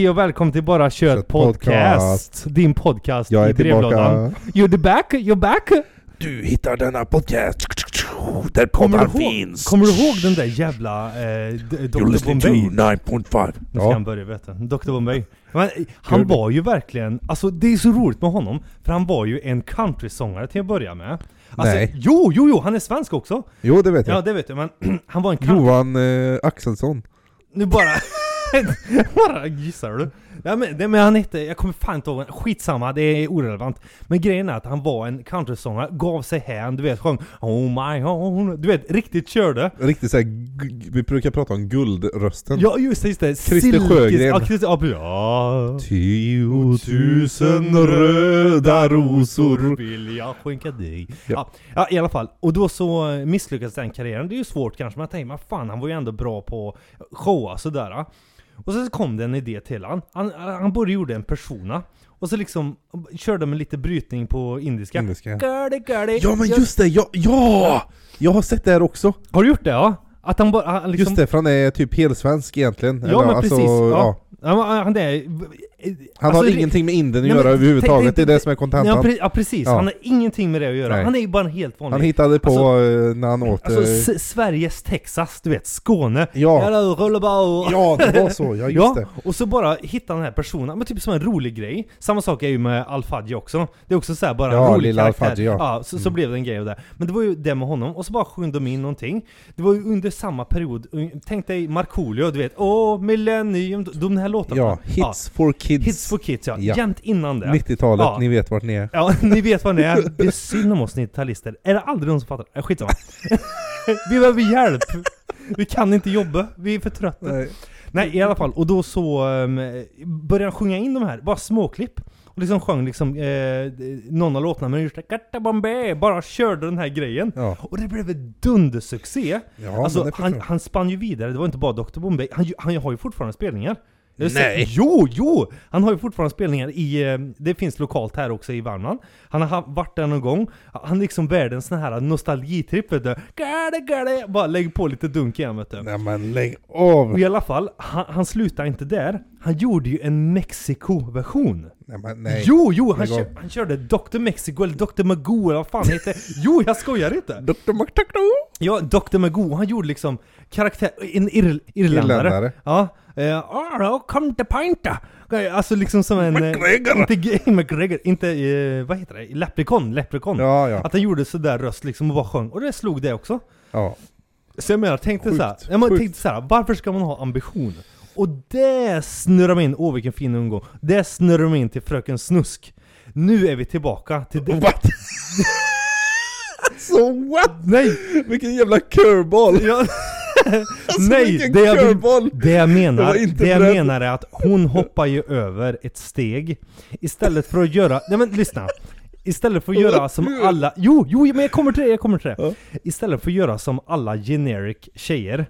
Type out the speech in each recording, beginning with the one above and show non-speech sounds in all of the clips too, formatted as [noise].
Hej och välkommen till Bara Kött Kött podcast. Podcast. Din podcast Jag är i brevlådan. You're back, you're back. Du hittar denna podcast där Kommer du, poddar ihåg, finns. kommer du ihåg den där jävla eh, Dr listening to Bombay? 9.5. Nu ska han börja vet du. Dr Bombay. Men, eh, han var ju verkligen, alltså det är så roligt med honom, för han var ju en countrysångare till att börja med. Alltså, Nej. Jo, jo, jo, han är svensk också. Jo det vet jag. Ja, det vet jag, men [clears throat] han var en country... Johan eh, Axelsson. Nu bara... [laughs] [laughs] bara gissar du? Ja, men, det, men han hette, jag kommer fan inte ihåg, skitsamma, det är orelevant. Men grejen är att han var en countrysångare, gav sig hän, du vet, sjöng Oh my oh, du vet, riktigt körde. Riktigt såhär, vi brukar prata om guldrösten. Ja just det, just det. Christer Silkes- Sjögren. Ja, Christer, ja, ja. Tiotusen röda rosor. vill jag skänka dig. Ja. Ja. I alla fall. Och då så eh, misslyckades den karriären. Det är ju svårt kanske, men jag tänkte, men fan han var ju ändå bra på showa sådär. Och så kom det en idé till han. Han, han började gjorde en persona. Och så liksom körde med lite brytning på indiska. Indiska. Gurdy, gurdy. Ja men just det, ja! ja! Jag har sett det här också. Har du gjort det ja? Att han bara, han liksom... Just det, för han är typ helsvensk egentligen. Ja men alltså, precis. Ja. men han är... Han alltså, har ingenting med Indien att Nej, men göra överhuvudtaget, tänk- det är det som är Ja, kontentan. ja precis, Ja. han har ingenting med det att göra. Nej. Han är ju bara en helt vanlig... Han hittade på Alltså- eh, när han åt... Alltså eh, Sveriges Texas, du vet, Skåne. Ja. Ja, det var så, ja just [laughs] Ja, det. och så bara hitta den här personen, men typ som en rolig grej. Samma sak är ju med Al-Fadji också. Det är också så här bara Ja, en rolig lilla karaktär. Al-Fadji, ja. så, så blev det en grej av det. Men det var ju det med honom, och så bara sjöng de in någonting. Det var ju under samma period, tänk dig Markoolio, du vet, åh, Millennium, de här låtarna. Ja, Hits for Kids. Hits for Kids ja, Ja. jämt innan det. 90-talet, Ja. ni vet vart ni är. Ja, ni vet vad det är. Det är synd om oss 90-talister. Är det aldrig någon som fattar? Äh, skitsamma. [laughs] vi behöver hjälp. Vi kan inte jobba, vi är för trötta. Nej. Nej. i alla fall. Och då så um, började han sjunga in de här, bara småklipp. Och liksom sjöng liksom eh, någon av låtarna, men just Gatta Bombay, bara körde den här grejen. Ja, Och det blev en dundersuccé. ja alltså, han, han, spann ju vidare, det var inte bara Dr Bombay. Han, han har ju fortfarande spelningar. Nej. Sett, jo, jo! Han har ju fortfarande spelningar i, eh, det finns lokalt här också i Värmland. Han har ha- varit där någon gång, han är liksom världens sån här nostalgitripp vet du. Gärde, gärde. Bara lägg på lite dunk igen vet du. Nej men lägg av! Och i alla fall, han, han slutade inte där. Han gjorde ju en Mexiko-version. Nej men nej. Jo, jo! Han, kör, han körde Dr. Mexico eller Dr. Magoo eller vad fan heter. Jo, jag skojar inte! Dr. McTackno! Ja, Dr. Magoo, han gjorde liksom karaktär, en ir, irländare. Irländare. Ja. Uh, oh, come to pinta! Alltså liksom som en... eh, McGregor. Inte [laughs] McGregor, inte, eh, vad heter det? Leprechaun, Leprechaun. Ja, ja. Att han gjorde sådär röst liksom och bara sjöng. Och det slog det också. ja. Så jag menar, tänkte såhär, ja, men sjukt. tänkte såhär, varför ska man ha ambition? Och det snurrar mig in, åh vilken fin ungdom. Det snurrar mig in till Fröken Snusk. Nu är vi tillbaka till det. What? [laughs] so what? Nej! Vilken jävla curveball! Ja. [laughs] Alltså, Nej, det jag, det jag menar, det jag menar är att hon hoppar ju över ett steg Istället för att göra, nej men lyssna Istället för att göra som alla, jo, jo men jag kommer till det, jag kommer till det. Istället för att göra som alla generic tjejer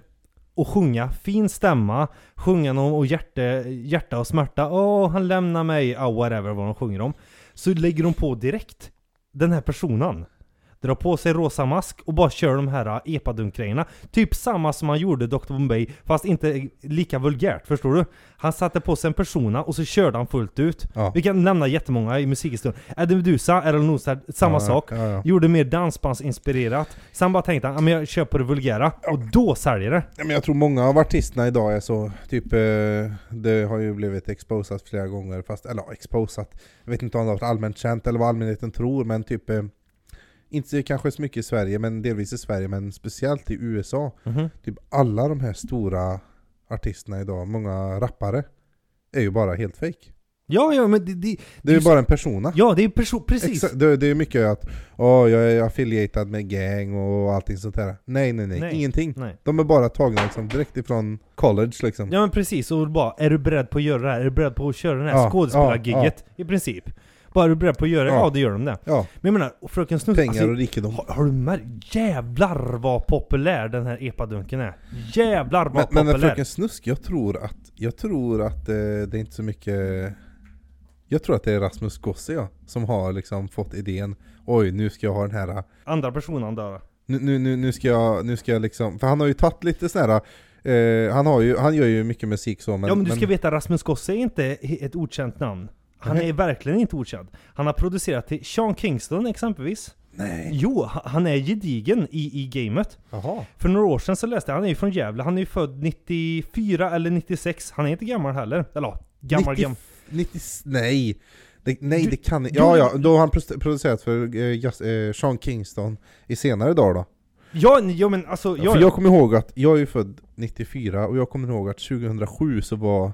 och sjunga fin stämma, sjunga någon och hjärta, hjärta och smärta, åh han lämnar mig, oh, whatever vad de sjunger om. Så lägger de på direkt den här personen. Drar på sig rosa mask och bara kör de här äh, epadunk-grejerna Typ samma som han gjorde Dr. Bombay, fast inte lika vulgärt, förstår du? Han satte på sig en persona och så körde han fullt ut Ja. Vi kan nämna jättemånga i musikhistorien Eddie Meduza, Errol Nordstad, samma Ja, sak ja. Gjorde mer dansbandsinspirerat Sen bara tänkte han, men jag kör på det vulgära Och då säljer det Ja, men jag tror många av artisterna idag är så, typ, eh, det har ju blivit exposat flera gånger, fast, eller ja, exposat, jag vet inte om det har varit allmänt känt eller vad allmänheten tror, men typ, eh, inte kanske så mycket i Sverige, men delvis i Sverige, men speciellt i USA, Mhm. typ alla de här stora artisterna idag, många rappare, är ju bara helt fake. Ja, ja men det, det, Det är ju bara en persona. Ja, det är perso- precis Exakt, det, det är mycket att åh, jag är affiliated med gang och allting sånt där. Nej, nej, nej, Nej. ingenting. Nej. De är bara tagna liksom, direkt ifrån college liksom. Ja men precis, och bara är du beredd på att göra det här? Är du beredd på att köra det här Ja, skådespelargigget? I princip Bara är du beredd på att göra det? Ja, Ja. då gör de det Ja, Men jag menar, Fröken Snusk pengar alltså, och rikedom. har, har du märkt? Jävlar vad populär den här epadunken är Jävlar vad Men, men populär Fröken Snusk, jag tror att, jag tror att eh, det är inte så mycket Jag tror att det är Rasmus Gossi ja, som har liksom fått idén Oj, nu ska jag ha den här Andra personen där nu, nu, nu, nu ska jag, nu ska jag liksom, för han har ju tagit lite sån här Eh, han, har ju, han gör ju mycket musik så men... ja men du ska veta, Rasmus Gosse är inte ett okänt namn. Han Nej. är verkligen inte okänd. Han har producerat till Sean Kingston exempelvis. Nej. Jo, ha- han är gedigen i, i gamet. Jaha. För några år sedan så läste jag, han är ju från Gävle, han är ju född 94 eller 96. Han är inte gammal heller. Eller gammal 90 gammal. 90, nej. Det, nej Du- det kan inte. Ja ja, då har han produ- producerat för eh, just, eh, Sean Kingston i senare dagar då. Ja, ja men alltså, ja, för jag kommer ihåg att, jag är ju född 94 och jag kommer ihåg att 2007 så var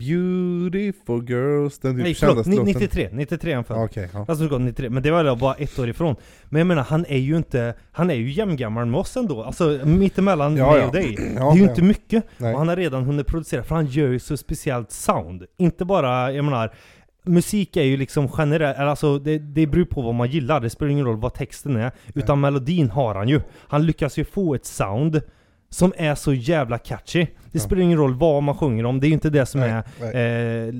Beautiful girls, den typ nej förlåt, ni- låten. 93, 93 är han född. Ja, Okej, ja. Alltså gått 93, men det var bara ett år ifrån. Men jag menar, han är ju inte, han är ju jämngammal med oss ändå. Alltså mittemellan Ja, mig ja. och dig. [clears throat] Ja, det är ju ja. inte mycket. Nej. Och han har redan hunnit producera, för han gör ju så speciellt sound. Inte bara, jag menar, musik är ju liksom generellt, alltså det, det beror på vad man gillar. Det spelar ingen roll vad texten är. Utan melodin har han ju. Han lyckas ju få ett sound som är så jävla catchy. Det Ja. spelar ingen roll vad man sjunger om, det är inte det som Nej, är nej. eh,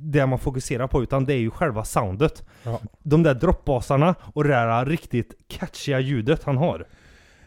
det man fokuserar på, utan det är ju själva soundet. Ja. De där droppbasarna och det där riktigt catchiga ljudet han har.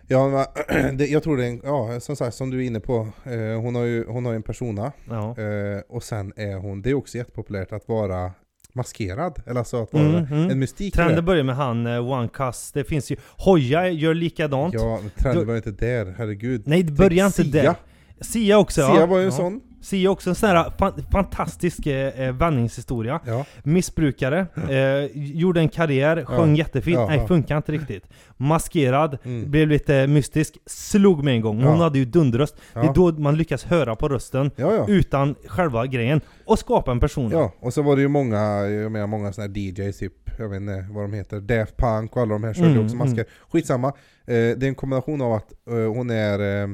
Ja, [clears throat] det, jag tror det är en, ja som sagt som du är inne på, eh, hon har ju hon har en persona, Ja. eh, och sen är hon, det är också jättepopulärt att vara maskerad, eller alltså att vara Mm, mm. en mystik Trenden det. börjar med han eh, One det finns ju Hoja gör likadant. Ja, men trenden var inte där, herregud. Nej det börjar inte där. Sia också ja. Sia var ju en ja. sån. Sia också en sån här fan, fantastisk eh, eh, vändningshistoria. Ja. Missbrukare, [laughs] eh, gjorde en karriär, sjöng jättefint, Ja, nej ja. funkar inte riktigt. Maskerad, Mm. blev lite mystisk, slog med en gång. Hon Ja. hade ju dunderröst. Det är Ja. då man lyckas höra på rösten Ja, ja. utan själva grejen och skapa en person. Ja, och så var det ju många, jag menar många sådana här DJs typ, jag vet inte vad de heter, Daft Punk och alla de här körde Mm, också masker. Skitsamma, eh, det är en kombination av att eh, hon är, eh,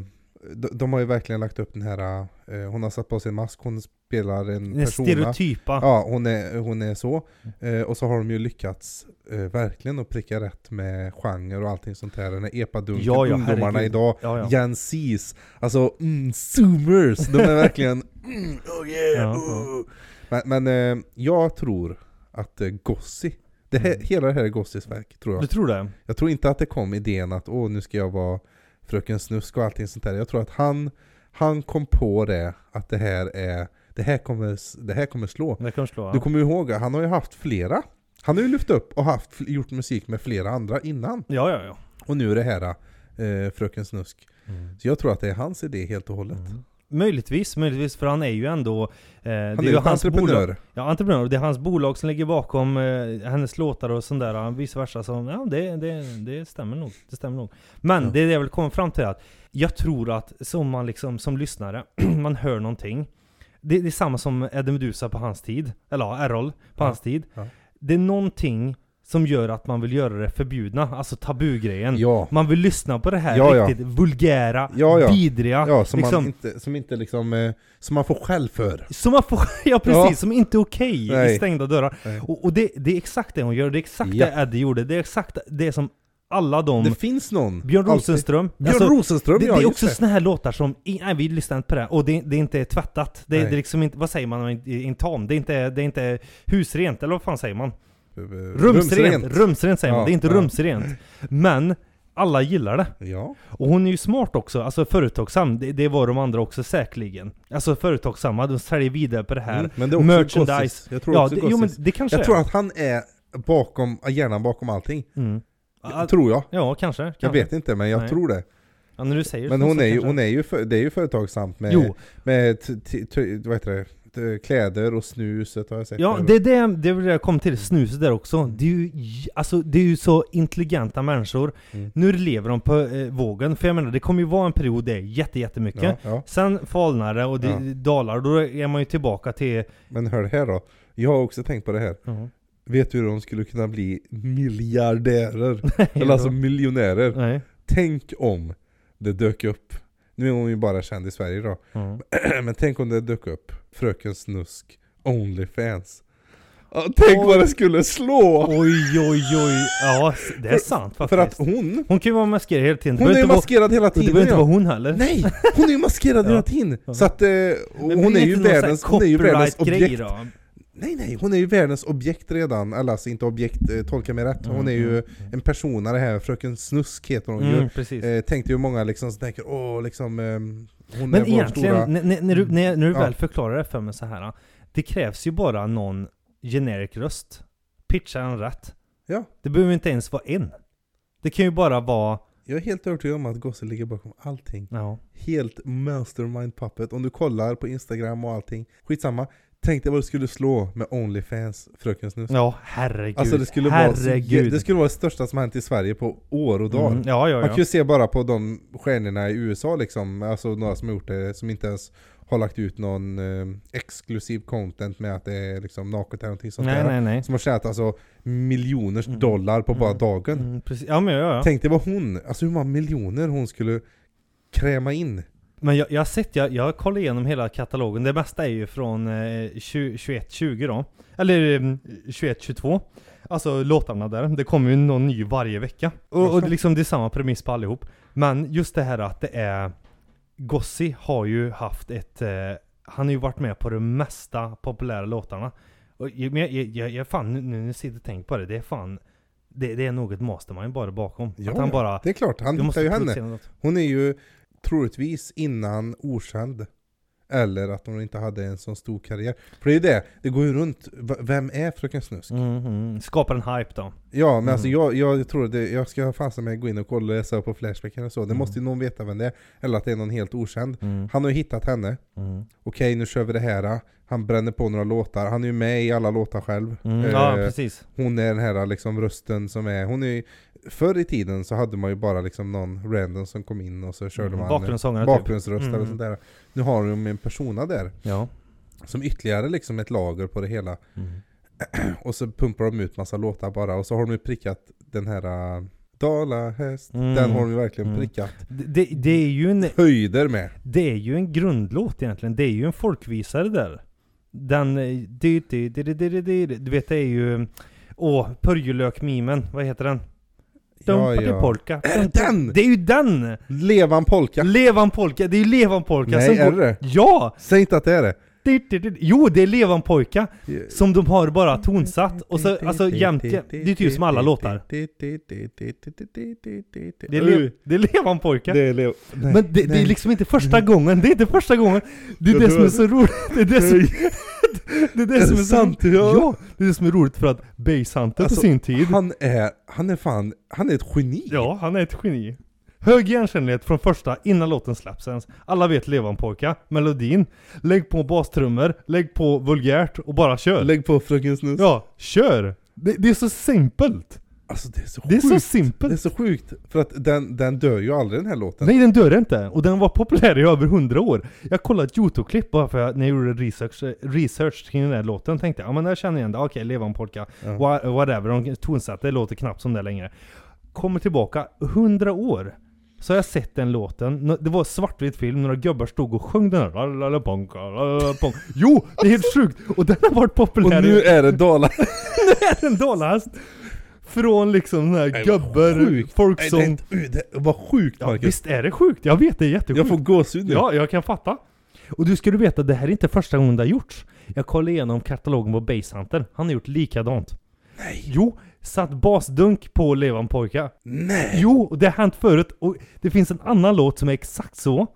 de, de har ju verkligen lagt upp den här, eh, hon har satt på sig en mask, hon spelar en Den persona. stereotypa. Ja, hon är, hon är så. Eh, och så har de ju lyckats eh, verkligen att pricka rätt med genre och allting sånt här. Den här epadunken, Ja, ja, ungdomarna herregud. idag, Ja, ja. Gen Z's, alltså mm, zoomers, de är verkligen [laughs] mm, oh yeah, oh. Men, men eh, jag tror att eh, Gossi, det här, hela det här är Gossis verk tror jag. Du tror det? Jag tror inte att det kom idén att åh nu ska jag vara Fröken Snusk och allting sånt där. Jag tror att han, han kom på det, att det här är det här kommer, det här kommer slå. Det kan slå. Du Ja. kommer ju ihåg, han har ju haft flera. Han har ju lyft upp och haft, gjort musik med flera andra innan. ja, ja, ja. Och nu är det här eh, Fröken Snusk. Så jag tror att det är hans idé helt och hållet. Mm. Möjligtvis, möjligtvis, för han är ju ändå... Eh, Han är ju hans entreprenör. bolag. Ja, entreprenör. Det är hans bolag som ligger bakom eh, hennes låtar och sånt där. Vice versa. Så, ja, det, det, det stämmer nog. Det stämmer nog. Men Ja. det är det jag vill komma fram till att jag tror att som man liksom, som lyssnare, [clears throat] man hör någonting. Det, det är samma som Eddie Meduza på hans tid. Eller ja, Errol på Ja. hans tid. Det är någonting som gör att man vill göra det förbjudna. Alltså tabugrejen. Ja. Man vill lyssna på det här Ja, ja. riktigt vulgära, Ja, ja. vidriga. Ja, som, liksom, man inte, som inte liksom, eh, som man får skäll för. som man får, [laughs] ja precis, Ja. som inte är okej Nej. i stängda dörrar. Nej. Och, och det, det är exakt det hon gör, det är exakt Ja. det Eddie gjorde, det är exakt det som alla de... Det finns någon. Björn. Rosenström. Björn alltså, Rosenström, det, ja det är också såna här låtar som, nej vi lyssnar inte på det, och det, det är inte tvättat. Det, det är liksom inte, vad säger man i en tam? Det är inte, det är inte husrent, eller vad fan säger man? Rumsrent! Rumsrent, säger man, Ja, det är inte ja. rumsrent. Men, alla gillar det. Ja. Och hon är ju smart också, alltså företagsam, det, det var de andra också säkerligen. Alltså företagsamma, de säljer vidare på det här. Mm, men det är också Merchandise. Gossis. Jag tror ja, också det, jo men det kanske Jag är. tror att han är bakom, hjärnan bakom allting. Mm. Tror jag. Ja, kanske. Jag kanske. vet inte, men jag Nej. tror det. Ja, Men hon är ju, hon är ju, för, det är ju företagsamt med, Jo, med t, t, t, vad heter det, kläder och snuset har jag sett. ja där. det är det, det det jag kom till, snuset där också. Det är ju, alltså, det är ju så intelligenta människor. Mm. Nu lever de på eh, vågen, för jag menar det kommer ju vara en period det är jätte, jättemycket. ja, ja. Sen falnar det och det Ja. dalar, då är man ju tillbaka till... Men hör det här då. Jag har också tänkt på det här. Vet du hur de skulle kunna bli miljardärer? [laughs] Eller alltså miljonärer. Nej. Tänk om det dök upp, nu är hon ju bara känd i Sverige då, Ja. [clears throat] men tänk om det dök upp Fröken Snusk Onlyfans. Ja, tänk Oj. vad det skulle slå! Oj oj oj, ja det är sant faktiskt. För att hon, Hon kan ju vara maskerad hela tiden. Det hon är ju maskerad hela Det tiden behöver inte vara hon heller. Nej! Hon är ju maskerad [laughs] hela tiden! Så att, eh, hon är det ju världens, hon är ju världens objekt då? Nej nej, hon är ju världens objekt redan, eller alltså inte objekt, eh, tolka mig rätt Hon är ju Mm, en persona det här, Fröken Snusk heter hon ju mm, precis. Eh, tänkte ju många liksom som tänker åh liksom ehm, Hon Men är vår stora... när, du, när, när du Ja. väl förklarar det för mig så här. Det krävs ju bara någon generic röst. Pitcha den rätt. Ja. Det behöver inte ens vara en. Det kan ju bara vara... Jag är helt övertygad om att Gosse ligger bakom allting. Ja. Helt mastermind puppet. Om du kollar på Instagram och allting. Skitsamma. Tänk dig vad du skulle slå med Onlyfans, Fröken Snus. Ja, herregud. Alltså det skulle, vara herregud. det skulle vara det största som hänt i Sverige på år och dagar. Mm, ja, ja, Man kan ju se bara på de stjärnorna i USA liksom, alltså några som har gjort det, som inte ens har lagt ut någon eh, exklusiv content med att det är liksom naket eller någonting sånt Nej, där. nej, nej. Som har tjänat alltså miljoners Mm. dollar på bara Mm. dagen. Mm, precis. Ja, men ja, ja. Tänk dig vad hon, alltså hur många miljoner hon skulle kräma in. Men jag, jag har sett, jag, jag kollar igenom hela katalogen. Det mesta är ju från eh, 20, 21-20 då. Eller eh, 21-22. Alltså låtarna där. Det kommer ju någon ny varje vecka. Och, och liksom det är samma premiss på allihop. Men just det här att det är... Gossi har ju haft ett... Eh, han har ju varit med på de mesta populära låtarna. Och jag, jag, jag, jag fan, nu nu när jag sitter och tänker på det, det är fan... Det, det är nog ett mastermind bara bakom. Ja, att han bara... Det är klart, han "Du hittar ju henne. producera något." Hon är ju troligtvis innan okänd. Eller att hon inte hade en sån stor karriär. För det är ju det, det går ju runt. V- Vem är Fröken Snusk? Mm, mm. Skapar en hype då. Ja men alltså Mm. jag, jag tror det, jag ska fasen med gå in och kolla och läsa på Flashback eller så. Det Mm. måste ju någon veta vem det är. Eller att det är någon helt okänd. Mm. Han har ju hittat henne. Mm. Okej nu kör vi det här. Han bränner på några låtar. Han är ju med i alla låtar själv. Mm. Eh, Ja, precis. hon är den här liksom rösten som är, hon är ju- Förr i tiden så hade man ju bara liksom någon random som kom in och så körde Mm, man bakgrundssångare typ. bakgrundsröst Mm. eller sånt där. Nu har de en persona där. Ja. Som ytterligare liksom ett lager på det hela. Mm. [clears throat] Och så pumpar de ut massa låtar bara. Och så har de ju prickat den här uh, Dalahäst. Mm. Den har de ju verkligen Mm. prickat det, det är ju en, höjder med. det är ju en grundlåt egentligen. Det är ju en folkvisare där. Den... eh, Du vet det är ju... Åh, Purjolök-mimen. Vad heter den? Ja, ja. Polka. Är det den? Det är ju den! Levan polka. Levan polka. Det är ju Levan polka Nej, som är går... det? Ja! Säg inte att det är det. Jo, det är Levan pojka Som de har bara tonsatt. Och så, alltså jämt. Det är typ som alla låtar. Det är, le, det är Levan pojka. Det är Leo. Nej, Men det, det är liksom inte första gången, det är inte första gången Det är det som är så roligt Det är det som, [laughs] det är det som är sant? Ja. Ja, det är det som är roligt för att Basehunter Alltså, på sin tid Han är, han är fan, han är ett geni. Ja, han är ett geni Hög igenkännlighet från första, innan låten släpps ens Alla vet Levan-pojka, melodin Lägg på bastrummor, lägg på vulgärt och bara kör Lägg på Fröken Snus. Ja, kör! Det, det är så simpelt Alltså det är så Det är sjukt. så simpelt Det är så sjukt. För att den, den dör ju aldrig den här låten. Nej den dör inte, och den var populär i över 100 år Jag kollade ett youtube-klipp bara för att när jag gjorde research, research kring den här låten tänkte jag ja men jag känner igen det, okej Levan polka Ja. Wha- Whatever, de tonsatte, det låter knappt som det längre Kommer tillbaka 100 år Så har jag sett den låten, det var svartvit film, några gubbar stod och sjöng den här Lalala, ponka, lalala, ponk. Jo! Det är helt sjukt! Och den har varit Och populär nu i är det Dala. [laughs] en dalahäst Från liksom den här vad gubbar, Nej, det, det var sjukt Ja Marcus. visst är det sjukt, jag vet det är jättesjukt jag får gåshud nu. Ja, jag kan fatta. Och du skulle veta, det här är inte första gången det har gjorts. Jag kollade igenom katalogen på Basehunter. Han har gjort likadant. Nej. Jo, satt basdunk på Levan pojka. Nej. Jo, och det har hänt förut. Och det finns en annan låt som är exakt så.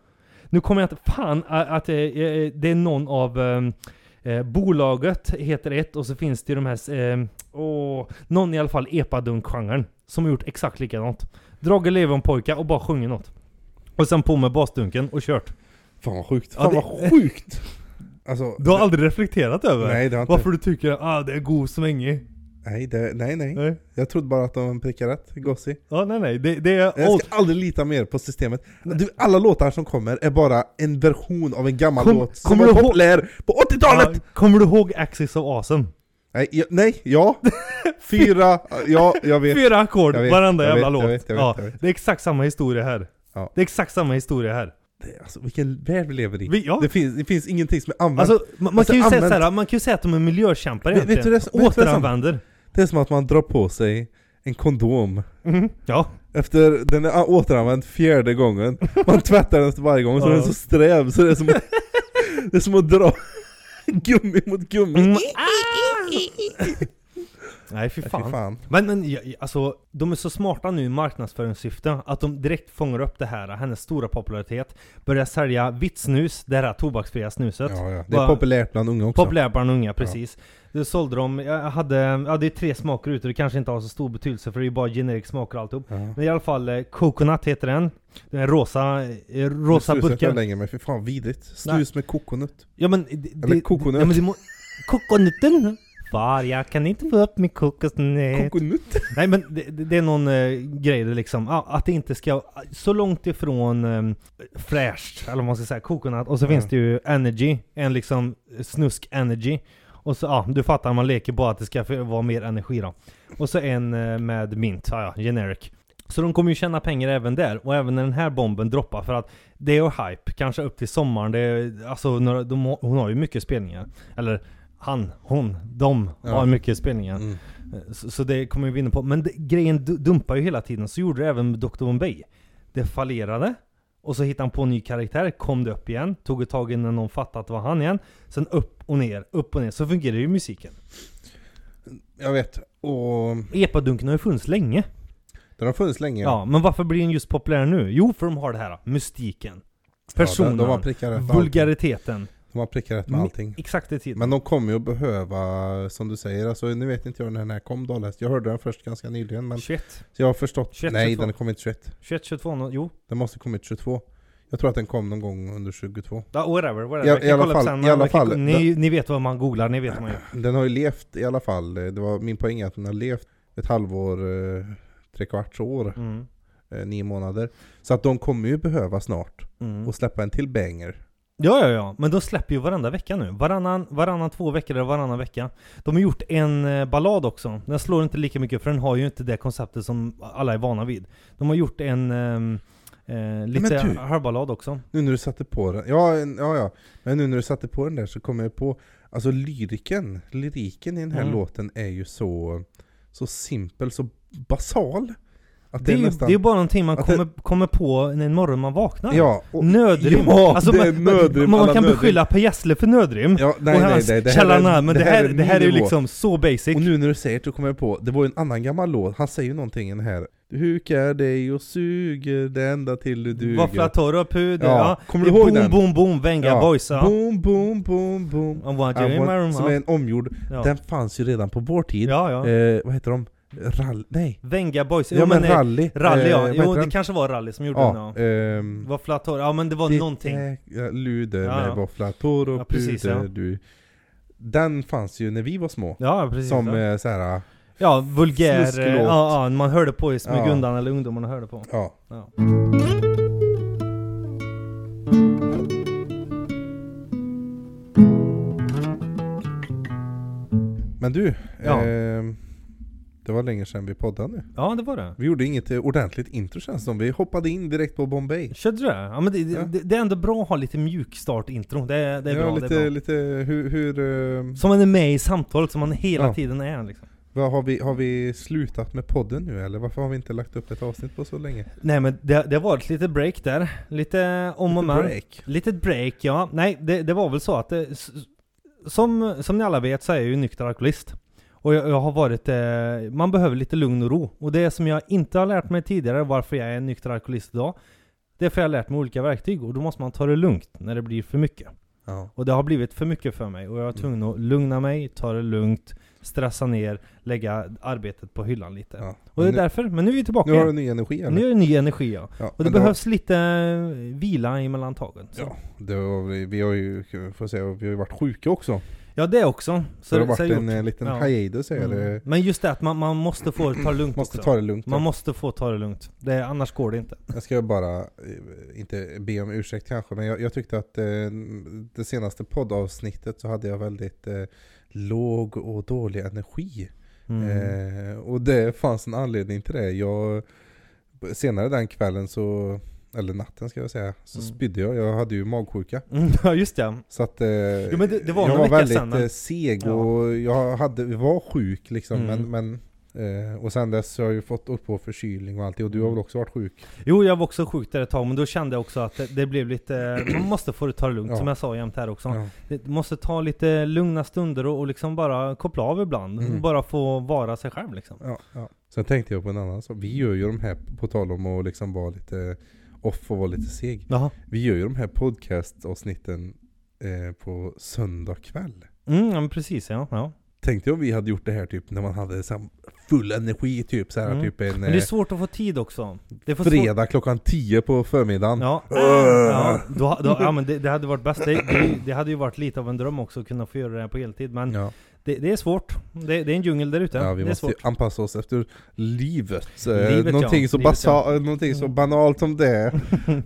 Nu kommer jag inte... Fan, att det är någon av... ehm, Eh, bolaget heter ett och så finns det ju de här... Eh, åh, någon i alla fall epadunk-genren. Som har gjort exakt likadant. Dragit Levan pojka och bara sjungit något. Och sen på med basdunken och kört. Fan vad sjukt. Ja, Fan det- vad sjukt. [laughs] Alltså, Du har aldrig reflekterat över Nej det har inte. varför du tycker ah, det är god svängig? Nej, det, nej nej. Nej. Jag trodde bara att de prickade rätt. Gossi. Ja, nej, nej. Det, det är Jag old. ska aldrig lita mer på systemet. Du, alla låtar som kommer är bara en version av en gammal Kom- låt som kommer var ihåg- populär på 80-talet! Ja, kommer du ihåg Axis of Awesome? Nej, ja, nej, ja. [laughs] Fyra, ja, jag vet. Fyra ackord, vet, varenda jävla vet, låt. jag vet, jag vet, ja, jag vet. Det är exakt samma historia här. Ja. Det är exakt samma historia här. Det, alltså, vilken värld vi lever i. Vi, ja. Det, finns, det finns ingenting som är använt. Alltså, man, man Alltså, kan ju säga använt- såhär, man kan ju säga att de är miljökämpar Vet- vet egentligen. du det som- vet du det som- Återanvänder. Det är som att man drar på sig en kondom Mhm, Ja. efter den är återanvänd fjärde gången. Man [laughs] tvättar den efter varje gång så Ja. den är så sträv så det är som att, det är som att dra gummi mot gummi. Mm. [laughs] Nej fy Nej, fan. Fy fan. Men, men ja, ja, alltså, de är så smarta nu i marknadsföringssyfte att de direkt fångar upp det här, hennes stora popularitet. Börjar sälja vitt snus, det här tobaksfria snuset. Ja, ja. Det är populärt bland unga också. Populärt bland unga, precis. Det sålde de, jag hade, ja det är tre smaker ute, det kanske inte har så stor betydelse för det är ju bara generic smaker och alltihop. Ja. Men i alla fall, eh, Coconut heter den. Den är rosa, eh, rosa Snuset burkar. jag längre men fy fan vidrigt. Snus med kokonut. Ja men... Det, Eller kokonut. Ja, men det må, kokonutten! Far, jag kan inte få upp min kokosnöt. Kokonut? [laughs] Nej men det, det är någon eh, grej det liksom, ah, att det inte ska, så långt ifrån um, fräscht, eller vad man ska säga, coconut. Och så finns det ju energy, en liksom snusk energy. Och så, ja du fattar, man leker på att det ska vara mer energi då. Och så en eh, med mint, ja, ja, generic. Så de kommer ju tjäna pengar även där, och även när den här bomben droppar för att det är hype, kanske upp till sommaren, det är, alltså några, de, hon har ju mycket spelningar. Eller han, hon, de Ja. har mycket spelningar. Mm. Så, så det kommer vi vinna på. Men det, grejen du- dumpar ju hela tiden. Så gjorde det även med Dr. Bombay. Det fallerade. Och så hittade han på en ny karaktär, kom det upp igen, tog ett tag innan någon fattade att det var han igen. Sen upp och ner, upp och ner. Så fungerar ju musiken. Jag vet. Och Epadunken har ju funnits länge. den har funnits länge. Ja, men varför blir den just populär nu? Jo, för de har det här, mystiken. Ja, Personen, de, de allting. vulgariteten. De har prickat rätt med allting. Exakt i tiden. Men de kommer ju att behöva, som du säger, alltså nu vet inte jag när den här kom Dalhäst. Jag hörde den först ganska nyligen men 21, så jag har förstått. 21, nej 22. den har kommit 21. 21, 22, nå- jo. Den måste kommit 22. Jag tror att den kom någon gång under 22. Ja, whatever, whatever. I- i alla fall- sen, i alla jag kan- fall, Ni, ni vet vad man googlar, ni vet vad man gör. Den har ju levt i alla fall, det var min poäng att den har levt ett halvår, eh, tre kvarts år, Mm. eh, nio månader. Så att de kommer ju behöva snart Mm. och släppa en till banger. Ja, ja, ja. Men de släpper ju varenda vecka nu. Varannan, varannan två veckor eller varannan vecka. De har gjort en eh, ballad också. Den slår inte lika mycket för den har ju inte det konceptet som alla är vana vid. De har gjort en ehm, eh, lite du- hörballad också. Nu när du satte på den, ja, ja ja, men nu när du satte på den där så kom jag på, alltså lyriken, lyriken i den här Mm. låten är ju så, så simpel, så basal. Att Det är, ju, nästan, det är bara någonting man att det- kommer, kommer på en morgon man vaknar. ja, och, Nödrim. Ja, alltså, det man, är nödrim, man, man kan nödrim. beskylla Per Gessle för nödrim. Ja, nej och nej hans nej, det här, källarna, är, men det här, det här är ju liksom så basic. Och nu när du säger det så kommer jag på, det var ju en annan gammal låt, han säger ju någonting i den här Du hukar dig och suger det enda till du duger Våfflatorr och puder. Ja, Ja. kommer Det du är ihåg boom, den? boom, boom, Venga Ja. boys. Ja. Boom, boom, boom, boom I want I you in my room. Som är en omgjord, Ja. den fanns ju redan på vår tid ja, ja. Eh, vad heter de? Rall... Nej. Venga boys. Ja, Jo, men eh, rally. Rally Eh, ja. vad Jo det den? kanske var Rally som gjorde den Ja. ja. ehm, Våfflatorr. Ja men det var ditt någonting. äga luder Ja, ja. med våfflatorr och Ja, precis, puder ja. du. Den fanns ju när vi var små. Ja precis. som ja. eh, så här, ja vulgär. eh, Ja, ja, man hörde på i smyg Ja. undan eller ungdomarna hörde på. ja. Ja. Men du, Ja. Det var länge sedan vi poddade nu. ja det var det. Vi gjorde inget eh, ordentligt intro känns som. Vi hoppade in direkt på Bombay. Körde du det? Ja men det, Ja. det, det är ändå bra att ha lite mjukstart-intro. Det, det är ja, bra. lite, det är bra. lite hur, hur ehm, Som man är med i samtalet, som man hela Ja. tiden är liksom. vad har, vi, har vi slutat med podden nu eller? Varför har vi inte lagt upp ett avsnitt på så länge? Nej men det, det har varit lite break där. Lite om och Lite men. break. Litet break, ja. Nej, det, det var väl så att det, s- som, som ni alla vet så är jag ju nykter alkoholist. Och jag, jag har varit, eh, man behöver lite lugn och ro. Och det som jag inte har lärt mig tidigare, varför jag är nykter alkoholist idag, det är för jag har lärt mig olika verktyg. Och då måste man ta det lugnt när det blir för mycket. Ja. Och det har blivit för mycket för mig. Och jag var tvungen att lugna mig, ta det lugnt, stressa ner, lägga arbetet på hyllan lite. Ja. Och det är nu, därför, men nu är vi tillbaka nu har du ny energi eller? Nu är det ny energi ja. ja, Och det behövs lite eh, vila emellan tagen. Så. Ja, det var, vi- vi har ju, får säga, vi har ju varit sjuka också. Ja det också. Så, det har varit en gjort. eh, liten Ja. hiatus Mm. Men just det att man, man måste få ta det [clears throat] lugnt Måste också. ta det lugnt. Man ja. måste få ta det lugnt. Det, annars går det inte. Jag ska bara, eh, inte be om ursäkt kanske, men jag, jag tyckte att eh, det senaste poddavsnittet så hade jag väldigt eh, låg och dålig energi. Mm. Eh, och det fanns en anledning till det. Jag, senare den kvällen så, eller natten ska jag säga, så Mm. spydde jag. Jag hade ju magsjuka. Mm, [laughs] ja just det. Så att eh, men det- det var jag var väldigt sedan, eh, seg Ja. och jag hade, var sjuk liksom Mm. men, men Eh, och sen dess har jag ju fått upp på förkylning och allting, och du har väl också varit sjuk? Jo, jag var också sjuk där ett tag, men då kände jag också att det, det blev lite... [clears throat] Man måste få ta det lugnt, Ja. som jag sa jämt här också. Ja. Det måste ta lite lugna stunder och, och liksom bara koppla av ibland. Mm. Bara få vara sig själv liksom. Ja, ja. Sen tänkte jag på en annan sak. Vi gör ju de här, på tal om att liksom vara lite off och vara lite seg. Jaha. Vi gör ju de här podcastavsnitten eh, på söndag kväll. Mm, ja, men precis ja. ja. Tänkte jag om vi hade gjort det här typ när man hade så här full energi typ så här, Mm. typ en Men det är eh, svårt att få tid också. Det är för svårt- fredag klockan 10 på förmiddagen. Ja, ja, då, då, ja men det, det hade varit bäst. Det, det, det hade ju varit lite av en dröm också att kunna få göra det här på heltid. Men Ja, det, det är svårt. Det, det är en djungel där ute. ja vi det är måste svårt. ju anpassa oss efter livet. Eh, Livet, någonting, ja. så Livet, ja. någonting så Mm. banalt som det. [laughs] [laughs]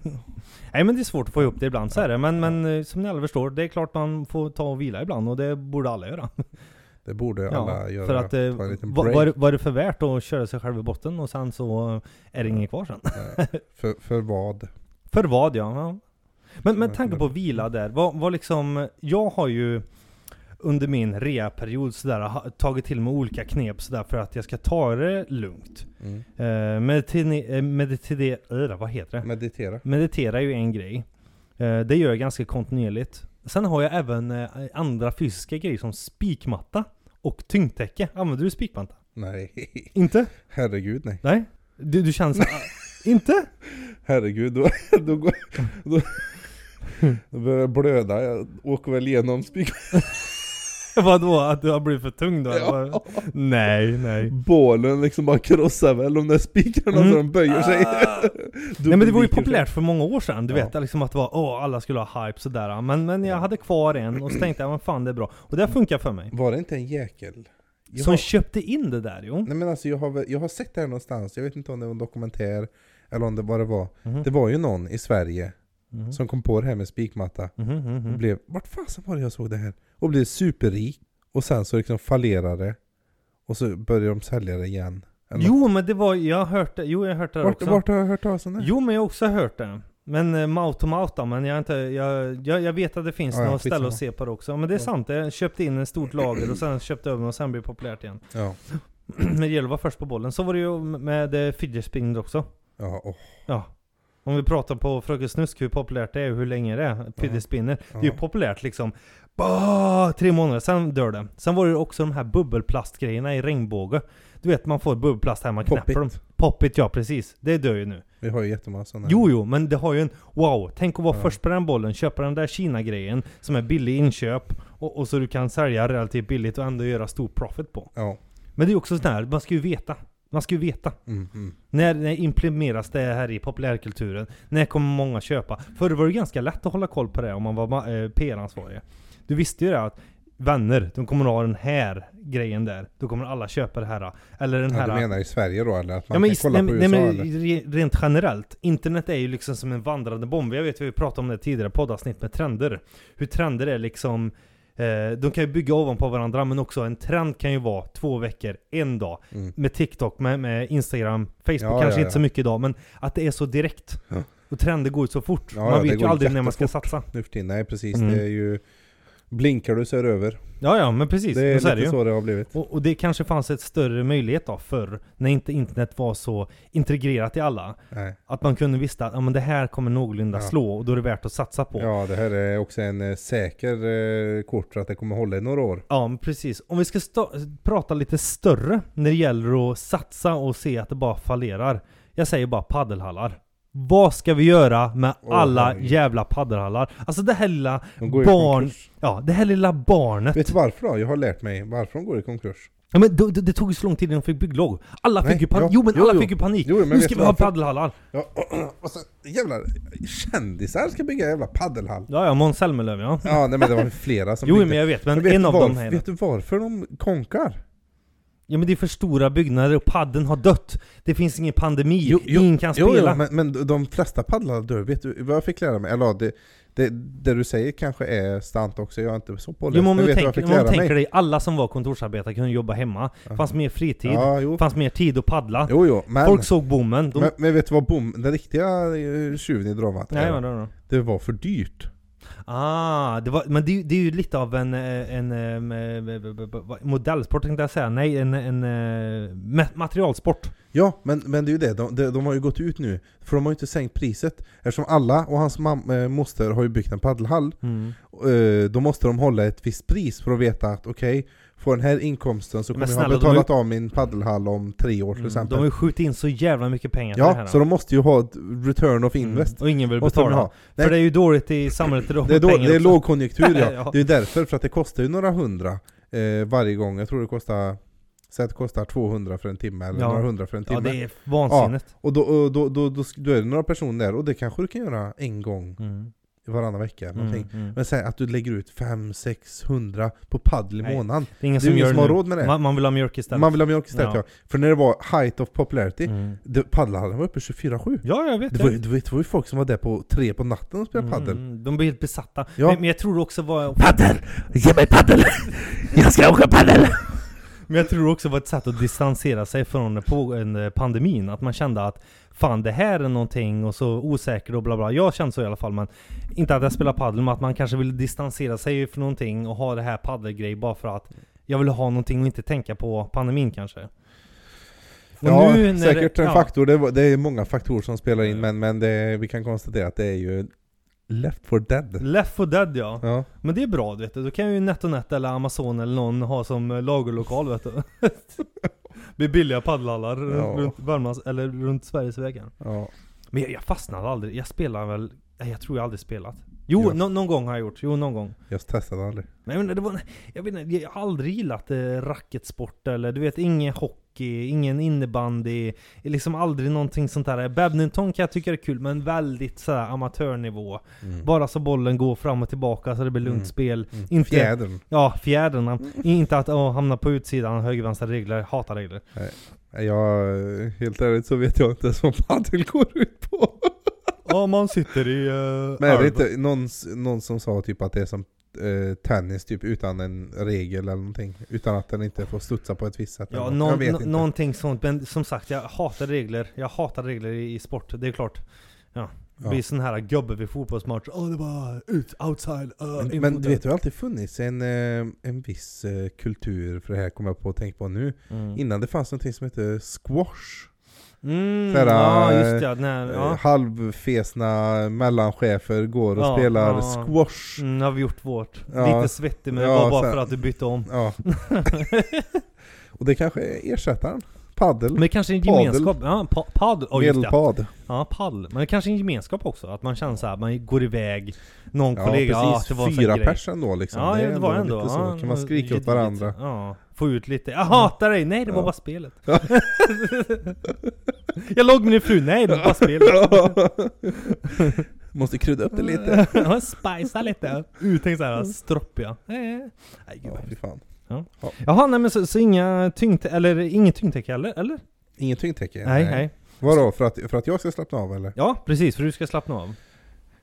Nej men det är svårt att få ihop det ibland, så är det. Men, men eh, som ni alla förstår, det är klart man får ta och vila ibland och det borde alla göra. Det borde alla göra. för att eh, är- vad är det för värt att köra sig själv i botten och sen så är det inget kvar sen? Eh, för, för vad? [laughs] För vad ja. ja. Men med Ja, tanke på vila där, vad, vad liksom, jag har ju under min rea-period sådär ha- tagit till mig olika knep sådär för att jag ska ta det lugnt. Mm. Eh, meditera, meditera, äh, vad heter det? Meditera. Meditera är ju en grej. Eh, det gör jag ganska kontinuerligt. Sen har jag även eh, andra fysiska grejer som spikmatta och tyngdtäcke. Använder du spikmatta? Nej. Inte? Herregud nej. Nej? Du, du känner så, Inte? Herregud, då, då, går, då, då börjar jag blöda. Jag åker väl igenom spik... [laughs] [laughs] Vadå? Att du har blivit för tung då? Ja. Nej, nej. Bålen liksom bara krossar väl de där spikarna Mm. så de böjer sig. [laughs] Nej men det var ju populärt för många år sedan, du Ja. vet liksom att det var åh alla skulle ha hype sådär Men, men jag hade kvar en och så tänkte jag men fan det är bra Och det funkar för mig Var det inte en jäkel? Jag Som har, köpte in det där jo nej men alltså jag har, jag har sett det här någonstans, jag vet inte om det var en dokumentär eller om det det var. Mhm. Det var ju någon i Sverige Mhm. som kom på det här med spikmatta. Mhm, mhm. Och blev, vart fasen var det jag såg det här? Och blev superrik. Och sen så liksom fallerade det. Och så började de sälja det igen. Eller. Jo men det var, jag har hört det, jo jag har hört det vart, också vart har jag hört talas om det? Jo men jag har också hört det Men mouth då, men jag, inte, jag, jag, jag vet att det finns Ja, något ställe att se på det också Men det är Ja. sant, jag köpte in ett stort lager och sen köpte över och sen blev det populärt igen Ja. [clears throat] Men det gäller att vara först på bollen, så var det ju med eh, fidget spinner också Ja, åh. Ja. Om vi pratar på Fröken Snusk hur populärt det är hur länge det är, fidget spinner. Det är ju populärt liksom. Bah, tre månader, sen dör det. Sen var det också de här bubbelplastgrejerna i regnbåge. Du vet man får bubbelplast här, man knäpper dem. Poppit. Poppit ja, precis. Det dör ju nu. Vi har ju jättemånga sådana. Jo, jo, men det har ju en wow. Tänk att vara Ja. först på den bollen, köpa den där Kina-grejen som är billig inköp och, och så du kan sälja relativt billigt och ändå göra stor profit på. Ja. Men det är ju också sådär, man ska ju veta. Man ska ju veta. Mm, mm. När, när implementeras det här i populärkulturen? När kommer många köpa? Förr var det ganska lätt att hålla koll på det om man var eh, PR-ansvarig. Du visste ju det att vänner, de kommer att ha den här grejen där. Då kommer alla köpa det här. Eller den Ja, här... du menar i Sverige då eller? Att man Ja, men, kan kolla nej, på nej, USA men eller? re- rent generellt. Internet är ju liksom som en vandrande bomb. Jag vet vi pratade om det tidigare poddavsnitt med trender. Hur trender är liksom de kan ju bygga ovanpå varandra men också en trend kan ju vara två veckor, en dag. Mm. Med TikTok, med, med Instagram, Facebook Ja, kanske ja, inte så ja. mycket idag men att det är så direkt. Och trender går ju så fort. Man vet ju aldrig när man ska satsa. Nu för tiden. Nej precis, Mm. det är ju... Blinkar du så är det över. Ja ja men precis, Det är så är lite det ju. så det har blivit. Och, och det kanske fanns ett större möjlighet då förr, när inte internet var så integrerat i alla. Nej. Att man kunde visste att ja, men det här kommer någorlunda Ja. slå och då är det värt att satsa på. Ja. Ja, det här är också en eh, säker eh, kort för att det kommer hålla i några år. men precis. Om vi ska prata lite större när det gäller att satsa och se att det bara fallerar. Jag säger bara paddelhallar. Vad ska vi göra med alla herregud. jävla paddelhallar? Alltså det här lilla De barn... Ja, det här lilla barnet. Vet du varför då? Jag har lärt mig varför de går i konkurs. Ja, men det, det, tog ju så lång tid innan de fick bygglov. Alla Nej, fick ju panik. jo men jo, alla jo. fick ju panik. Jo, men nu ska vi ha varför? paddelhallar. Ja, [clears throat] och så jävlar, kändisar ska bygga jävla paddelhall. Ja, ja, Måns Zelmerlöw ja. Ja, nej men det var flera som Jo byggde. men jag vet, men, vet en av dem här. Vet du varför de konkar? Ja men det är för stora byggnader och padden har dött. Det finns ingen pandemi, Jo, jo, ingen kan Jo, spela. jo men, men de flesta paddlar dör. Vet du vad jag fick lära mig? Eller det, det, det du säger kanske är sant också, jag är inte så påläst. Jo, men om men du du fick om lära tänker dig, alla som var kontorsarbetare kunde jobba hemma. Ja. fanns mer fritid, Ja, fanns mer tid att paddla. Jo, jo, men, Folk såg bommen. De... men, men vet du vad bom, den riktiga tjuven i dramat Nej, är? vadå då? Det var för dyrt. Ah, det var, men det, är ju- det är ju lite av en, eh, en, em, eh, vad- modellsport tänkte jag säga. Nej, en, en eh, ma- materialsport. Ja, men, men det är ju det, de, de, de har ju gått ut nu, för de har ju inte sänkt priset. Eftersom alla och hans mam, eh, moster har ju byggt en paddelhall, Mm. eh, då måste de hålla ett visst pris för att veta att okej, får den här inkomsten så kommer jag ha snälla, betalat av min paddelhall om tre år till Mm. exempel. De har ju skjutit in så jävla mycket pengar det här. ja, så de måste ju ha ett return of invest. Mm. Och ingen vill betala. ha. Nej. För det är ju dåligt i samhället idag Det är, då, det är lågkonjunktur ja. [laughs] Ja. Det är därför, för att det kostar ju några hundra eh, varje gång. Jag tror det kostar, säg att det kostar 200 för en timme eller Ja. några hundra för en timme. Ja, det är vansinnigt. Och då, och då, då, då, då är det några personer där, och det kanske du kan göra en gång Mm. Varannan vecka. eller Någonting. Mm, mm. Men säg att du lägger ut 500-600 på paddel i Nej, månaden. Det är ingen Det är som ingen som har råd med det. Man, man vill ha mjölk istället. Man vill ha mjölk istället ja. Ja. För när det var height of popularity, Mm. paddelhallen var uppe 24-7. Ja, jag vet Det var, det, var, det var ju folk som var där på tre på natten och spelade paddel. Mm, de blir helt besatta. Ja. Men, men jag tror också var... Paddel! Ge mig paddel! [laughs] Jag ska åka paddel! Men jag tror också var ett sätt att distansera sig från eh, pandemin. Att man kände att Fan det här är någonting och så osäker och bla bla. Jag kände så i alla fall men Inte att jag spelar padel men att man kanske vill distansera sig från någonting och ha det här paddelgrej bara för att Jag vill ha någonting och inte tänka på pandemin kanske. Och Ja, säkert det, en ja, faktor. Det, det är många faktorer som spelar in, men, men det, vi kan konstatera att det är ju Left for dead. Left for dead ja. Ja. Men det är bra vet du. Då kan ju NetOnNet eller Amazon eller någon ha som eh, lagerlokal vet du. [laughs] blir billiga paddelhallar Ja. runt Värmlands, eller runt Sveriges vägar. ja. Men jag, jag fastnade aldrig. Jag spelar väl... Nej, jag tror jag aldrig spelat. Jo, Ja. nå- någon gång har jag gjort. Jo, någon gång. Jag testade aldrig. Men jag, menar, det var, jag, vet inte, jag har aldrig gillat eh, racketsport eller du vet, ingen hockey, ingen innebandy. Liksom aldrig någonting sånt där. Badminton kan jag tycka är kul, men väldigt sådär amatörnivå. Mm. Bara så bollen går fram och tillbaka så det blir lugnt Mm. spel. Mm. Inte- Fjädern. Ja, fjäderna. Inte att åh, hamna på utsidan, höger, vänstra regler. Hatar regler. Jag, helt ärligt så vet jag inte ens vad padel går ut på. Ja, man sitter i... Uh, Men är det inte någon, någon som sa typ att det är som eh, tennis typ utan en regel eller någonting? Utan att den inte får studsa på ett visst sätt? Ja, någon, inte. någonting sånt. Men som sagt, jag hatar regler. Jag hatar regler i, i sport. Det är klart. Ja. Det Ja. blir sån här gubbe vid fotbollsmatch. Åh, det var ut, outside, uh, Men, men du vet, det har alltid funnits en, eh, en viss eh, kultur för det här, kommer jag på att tänka på nu. Mm. Innan det fanns någonting som hette squash. Mm, Såhär, ja, eh, just det. Nej, Eh, ja. halvfesna mellanchefer går och Ja, spelar ja. squash. Mm, har vi gjort vårt. Ja. Lite svettig men det var bara för att du bytte om. [laughs] Och det kanske är ersättaren. Paddel. Men kanske en Padel. gemenskap. Ja, pa paddel. Oh, det. Medelpad. Ja, paddel. Men det kanske är en gemenskap också. Att man känner så här, man går iväg. Någon kollega, ja, precis, det var fyra pers ändå liksom. Ja, är det var ändå. lite så. Kan man skrika åt varandra. Ja, få ut lite. Jag hatar dig! Nej, det var Ja. bara spelet. Ja. [laughs] jag låg med din fru. Nej, det var bara spelet. [laughs] Måste krydda upp det lite. Ja, [laughs] Spicea lite. Uttänkt såhär stroppiga. Nej, nej gud Ja, fy fan. Jaha, nej men så, så inga tyngd... Eller inget tyngdtäcke heller? Eller? Inget tyngdtäcke? Nej, nej. Vadå? För att, för att jag ska slappna av eller? Ja, precis. För du ska slappna av.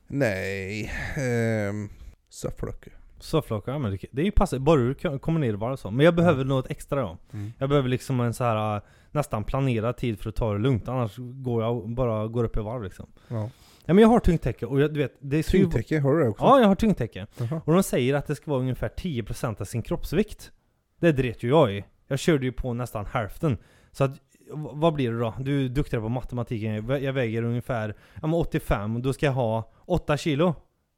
Nej. Ehm, Surflock. Sofflock, ja men det, det är ju passande. Bara du kommer ner bara så. Men jag behöver något extra då. Mm. Jag behöver liksom en så här äh, nästan planerad tid för att ta det lugnt. Annars går jag bara går upp i varv liksom. Ja. Ja men jag har tyngdtäcke och jag, du vet, det ju- Tyngdtäcke, har du det också? Ja, jag har tyngdtäcke. Jaha. Och de säger att det ska vara ungefär 10% av sin kroppsvikt. Det dret ju jag i. Jag körde ju på nästan hälften. Så att, vad blir det då? Du är duktigare på matematiken. Jag vä- Jag väger ungefär ja, men 85 och då ska jag ha 8 kilo.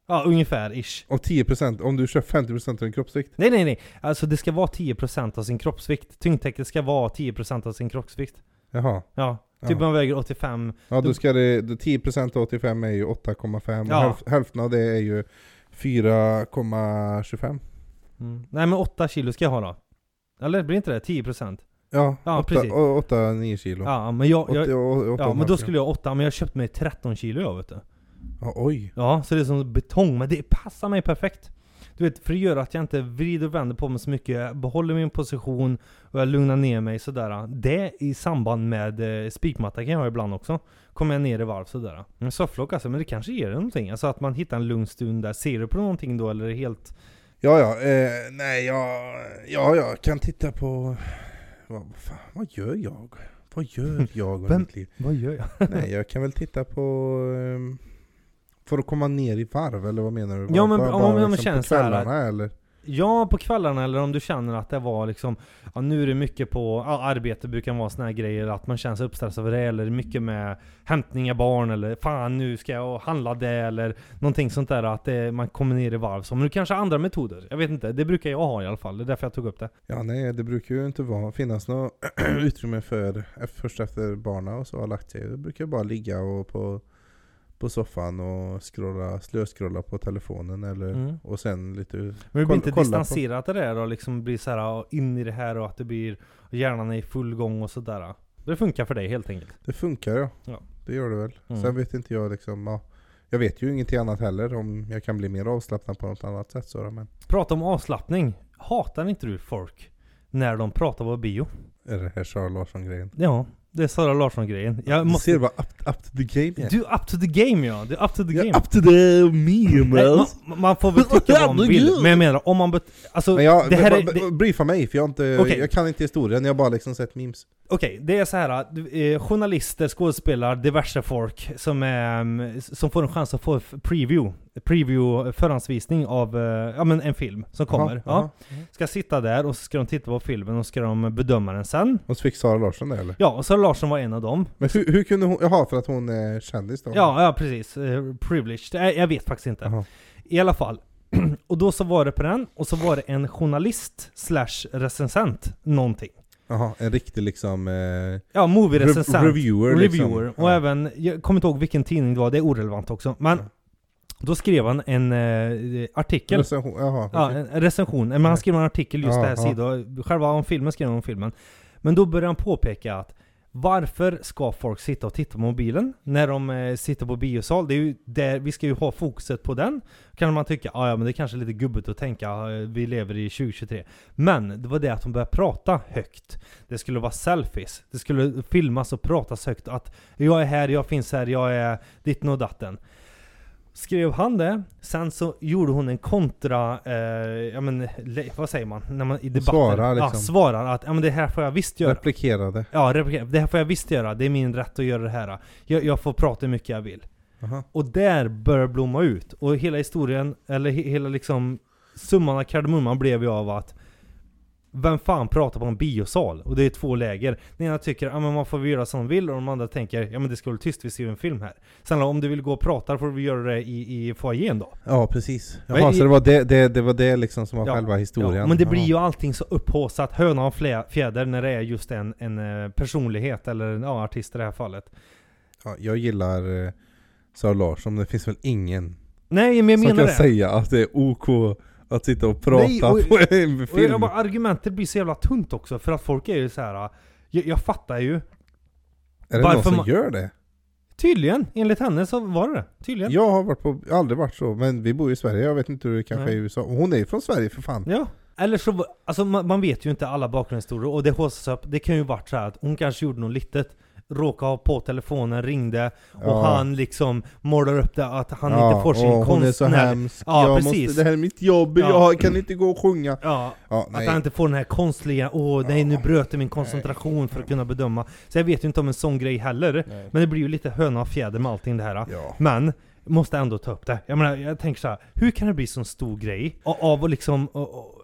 Ja, ungefär ish. Och 10% om du kör 50% av din kroppsvikt? Nej nej nej. Alltså det ska vara 10% av sin kroppsvikt. Tyngdtäcket ska vara 10% av sin kroppsvikt. Jaha. Ja. Typ Ja. man väger 85. Ja Då- ska det, det 10% av 85 är ju 8,5 Ja. hälf, hälften av det är ju 4,25 Mm. Nej men 8 kilo ska jag ha då. Eller blir inte det 10%? Ja, Ja, 8, precis. 8-9 kilo Ja men jag... jag 80, och- 8 ja men då skulle jag ha 8, men jag köpte mig 13 kilo jag vet du. Ja, Oj! Ja, så det är som betong, men det passar mig perfekt. Du vet, för det gör att jag inte vrider och vänder på mig så mycket, jag behåller min position och jag lugnar ner mig sådär. Det i samband med eh, spikmatta kan jag ha ibland också. Kommer jag ner i varv sådär. Men sofflock alltså, men det kanske ger det någonting. Alltså att man hittar en lugn stund där. Ser du på någonting då eller är det helt... Ja ja, eh, nej jag, ja jag kan titta på vad, fan, vad gör jag? Vad gör jag med Vem- mitt liv? Vad gör jag? Nej jag kan väl titta på ehm, För att komma ner i varv, eller vad menar du? Ja, men bara, om- bara om man liksom känner på så här kvällarna eller? Ja, på kvällarna eller om du känner att det var liksom Ja nu är det mycket på, ja, arbete brukar vara såna här grejer att man känner sig uppstressad över det eller mycket med hämtning av barn eller fan nu ska jag handla det eller någonting sånt där att det, man kommer ner i varv. Så, men det kanske är andra metoder. Jag vet inte, det brukar jag ha i alla fall. Det är därför jag tog upp det. Ja nej, det brukar ju inte vara, finnas något [clears throat] utrymme för, först efter barna och så har lagt sig. Det brukar bara ligga och på, på soffan och scrolla, slöskrolla på telefonen eller Mm. och sen lite Men det blir inte på- distanserat det där och liksom blir så här in i det här och att det blir hjärnan är i full gång och sådär. Det funkar för dig helt enkelt. Det funkar ja. Ja. Det gör det väl. Mm. Sen vet inte jag liksom, ja, Jag vet ju ingenting annat heller om jag kan bli mer avslappnad på något annat sätt så men Prata om avslappning. Hatar inte du folk när de pratar på bio? är det här Sara Larsson-grejen? Ja, det är Sara Larsson-grejen. Jag Du måste... ser vad up, up to the game är. Du är up to the game ja, du är up to the game. Ja, up to the meme man, man får väl tycka vad man vill, men jag menar om man... Bet- alltså, Men jag, det här är... b- det- briefa mig för jag, inte, Okej. jag kan inte historien, jag har bara liksom sett memes. Okej, det är så här eh, journalister, skådespelare, diverse folk som, är, mm, som får en chans att få preview, preview, förhandsvisning av eh, ja, men en film som kommer. Jaha, Ja, ska sitta där och så ska de titta på filmen och så ska de bedöma den sen. Och så fick Sara Larsson det eller? Ja, och så Larsson var en av dem. Men hur, hur kunde hon, jaha för att hon är kändis då? Ja, ja precis. Eh, privileged. Jag, jag vet faktiskt inte. Jaha. I alla fall. [clears throat] och då så var det på den, och så var det en journalist slash recensent, någonting. Jaha, en riktig liksom... Eh, Ja, movie-recensent. Re- reviewer, liksom. Reviewer. Och Ja. även, jag kommer inte ihåg vilken tidning det var, det är orelevant också. Men Ja. Då skrev han en eh, artikel. recension, jaha, Ja, en recension. Men han skrev en artikel just Ja, det här sidan. Själva om filmen skrev han om filmen. Men då började han påpeka att varför ska folk sitta och titta på mobilen när de eh, sitter på biosal? Det är ju där, vi ska ju ha fokuset på den. Kan man tycka, ah, ja men det är kanske är lite gubbigt att tänka, eh, vi lever i 2023. Men det var det att de började prata högt. Det skulle vara selfies. Det skulle filmas och pratas högt. Att jag är här, jag finns här, jag är ditten och datten. Skrev han det, sen så gjorde hon en kontra, eh, ja men vad säger man? När man i debatter, Svarar, ja, liksom. svarar att ja men det här får jag visst göra. Replikerade. Ja, replikera. det här får jag visst göra, det är min rätt att göra det här. Jag, jag får prata hur mycket jag vill. Jaha. Och där börjar blomma ut. Och hela historien, eller he, hela liksom summan av kardemumman blev ju av att vem fan pratar på en biosal? Och det är två läger. Den ena tycker att man får göra som de vill och de andra tänker ja men det ska vara tyst, vi ser ju en film här. Sen om du vill gå och prata får du göra det i, i foajén då. Ja precis. Men Jaha, i- så det var det, det, det var det liksom som var Ja, själva historien? Ja, men det blir ju allting så upphaussat, höna och fjäder när det är just en, en eh, personlighet eller en ja, artist i det här fallet. Ja, jag gillar eh, Sara Larsson, det finns väl ingen Nej men jag som menar kan det. säga att det är OK att sitta och prata Nej, och- på en Och film. bara, argumentet blir så jävla tunt också för att folk är ju så här. Jag, jag fattar ju. är det någon som man- gör det? Tydligen, enligt henne så var det. Tydligen. Jag har varit på, aldrig varit så, men vi bor ju i Sverige, jag vet inte hur det kanske Nej. är i USA. Och hon är ju från Sverige för fan. Ja. Eller så, alltså man, man vet ju inte alla bakgrundshistorier och det haussas upp. Det kan ju varit så här att hon kanske gjorde något litet. Råkade ha på telefonen, ringde och Ja. han liksom målar upp det att han Ja, inte får sin och hon är så konstnär... hemsk, Ja, jag precis. Måste, det här är mitt jobb, Ja. jag kan inte gå och sjunga. Ja, att nej. han inte får den här konstliga, åh nej nu bröt jag min koncentration för att kunna bedöma. Så jag vet ju inte om en sån grej heller. Nej. Men det blir ju lite höna och fjäder med allting det här. Men, måste ändå ta upp det. Jag menar, jag tänker så här, hur kan det bli så stor grej? A- Av att liksom,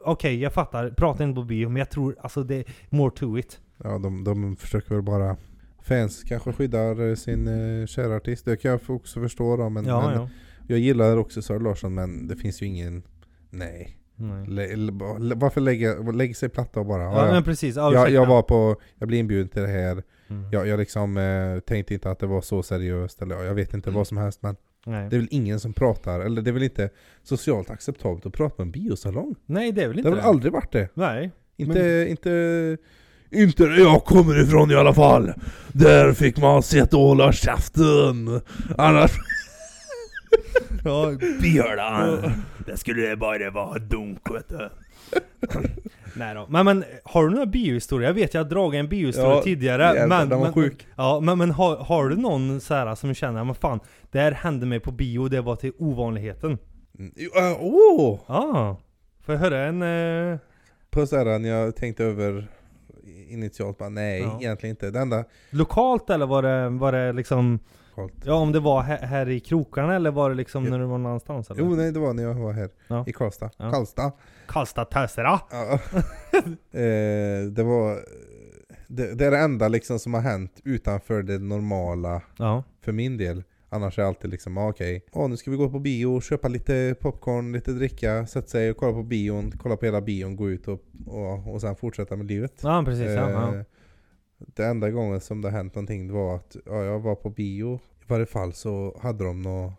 okej jag fattar, prata inte på bio, men jag tror alltså det är more to it. Ja, de, de försöker väl bara Fans kanske skyddar eh, sin uh, kära artist, det kan jag också förstå då, men, ja, men ja. jag gillar också Sara Larsson men det finns ju ingen Nej. Nej. Lä, varför lägga, lägg sig platta och bara Ja, men precis, ja, jag, ursäkta. jag var på, jag blev inbjuden till det här Mm. Jag, jag liksom eh, tänkte inte att det var så seriöst eller ja, jag vet inte vad som helst men Nej. Det är väl ingen som pratar, eller det är väl inte socialt acceptabelt att prata på en biosalong? Nej, det är väl Det inte har väl aldrig varit det? Nej. Inte, inte... Inte där jag kommer ifrån i alla fall! Där fick man sett och hålla käften! Annars... [laughs] Ja, Björn, det skulle bara vara dunk vet du. nej då. Men, men har du några biohistorier? Jag vet jag har dragit en biohistoria Ja, tidigare, jävlar, men... den var men sjuk. Ja, men, men har, har du någon så här som känner, men fan, det här hände mig på bio, det var till ovanligheten? Mm, Åh! oh! Ja, får jag höra en... Eh... På såhär när jag tänkte över initialt bara nej, Ja. egentligen inte. Det enda... Lokalt eller var det, var det liksom Halt. Ja, om det var här, här i krokarna eller var det liksom Ja. när du var någon annanstans eller? Jo nej det var när jag var här Ja. i Karlstad. Ja. Karlstad. Karlstad Tösera! Ja. [laughs] eh, det var det, det är det enda liksom som har hänt utanför det normala Ja. för min del. Annars är det alltid liksom, ah, okej, ja nu ska vi gå på bio, köpa lite popcorn, lite dricka, sätta sig och kolla på bion, kolla på hela bion, gå ut och, och, och sen fortsätta med livet. Ja, precis. Ja, ja. Eh, Det enda gången som det hänt någonting det var att ja, jag var på bio. I varje fall så hade de någon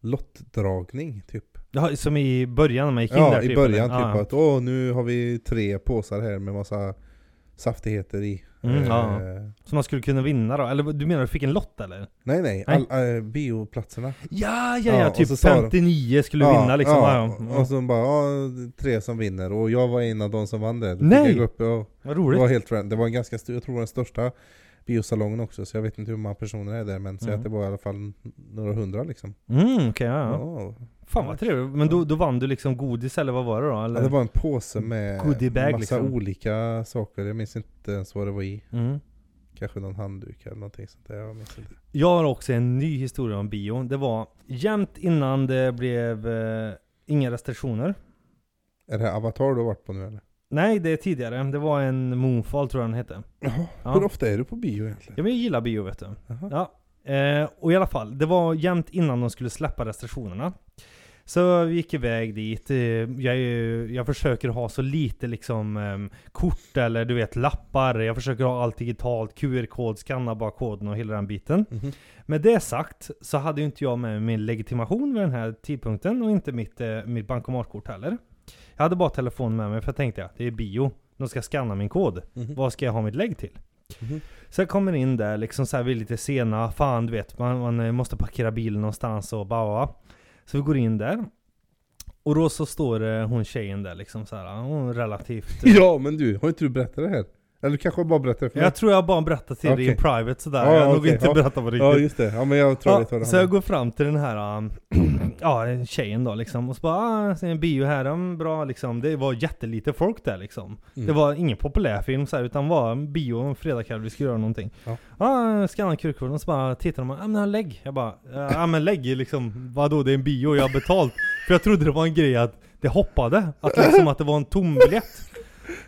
lottdragning typ. ja. Som i början när man gick in Ja där i början eller? typ ja. att åh nu har vi tre påsar här med massa saftigheter i. Mm, ja. Eh, Så man skulle kunna vinna då? Eller du menar du fick en lott eller? Nej nej, Nej. all, eh, bioplatserna. Ja, ja, Ja, ja. Typ så sa de- 59 skulle vinna liksom. Ja, ja. Och så bara, ja, tre som vinner och jag var en av de som vann det. Nej! Upp och, Vad det roligt. var helt random. Det var en ganska stor, jag tror det var den största biosalongen också, så jag vet inte hur många personer är där men säg Mm. att det var i alla fall några hundra liksom. Mm, ja, ja. Ja. Fan vad trevligt. Men då, då vann du liksom godis eller vad var det då? Eller? Ja, det var en påse med Goodiebag, massa liksom. olika saker, jag minns inte ens vad det var i. Mm. Kanske någon handduk eller någonting sånt där, jag minns inte. Jag har också en ny historia om bio. Det var jämt innan det blev eh, inga restriktioner. Är det här Avatar du har varit på nu eller? Nej, det är tidigare. Det var en Moonfall tror jag den hette. Jaha, Ja. hur ofta är du på bio egentligen? Ja, men jag gillar bio vet du. Jaha. Ja. Eh, och i alla fall, det var jämt innan de skulle släppa restriktionerna. Så vi gick iväg dit. Eh, jag, jag försöker ha så lite liksom ehm, kort eller du vet lappar. Jag försöker ha allt digitalt, QR-kod, skanna bara koden och hela den biten. Mhm. Med det sagt så hade ju inte jag med min legitimation vid den här tidpunkten och inte mitt, eh, mitt bankomatkort heller. Jag hade bara telefon med mig för jag tänkte att det är bio. De ska scanna min kod. Mhm. Vad ska jag ha mitt lägg till? Mhm. Så jag kommer in där liksom så här, vi är lite sena, fan du vet, man, man eh, måste parkera bilen någonstans och bara. Så vi går in där. Och då så står eh, hon tjejen där liksom så här, hon relativt... eh, [laughs] Ja men du, har inte du berättat det här? Eller du kanske bara berättar det för mig? Jag tror jag bara berättat till dig i private sådär, Ja, jag har nog okej, inte ja. berättat på riktigt. Ja just det, ja men jag tror vad Ja, det så jag går fram till den här um, [clears throat] ja, tjejen då liksom och så bara ah, ser en bio här, um, bra liksom. Det var jättelite folk där liksom. Mm. Det var ingen populär film så här, utan var bio en fredagkväll vi skulle göra någonting. Ja. Ah, skanna kurkoden och så bara tittar de ja men lägg. Jag bara, ja men lägg liksom, vadå det är en bio, jag har betalt. För jag trodde det var en grej att det hoppade, att liksom att det var en tom biljett.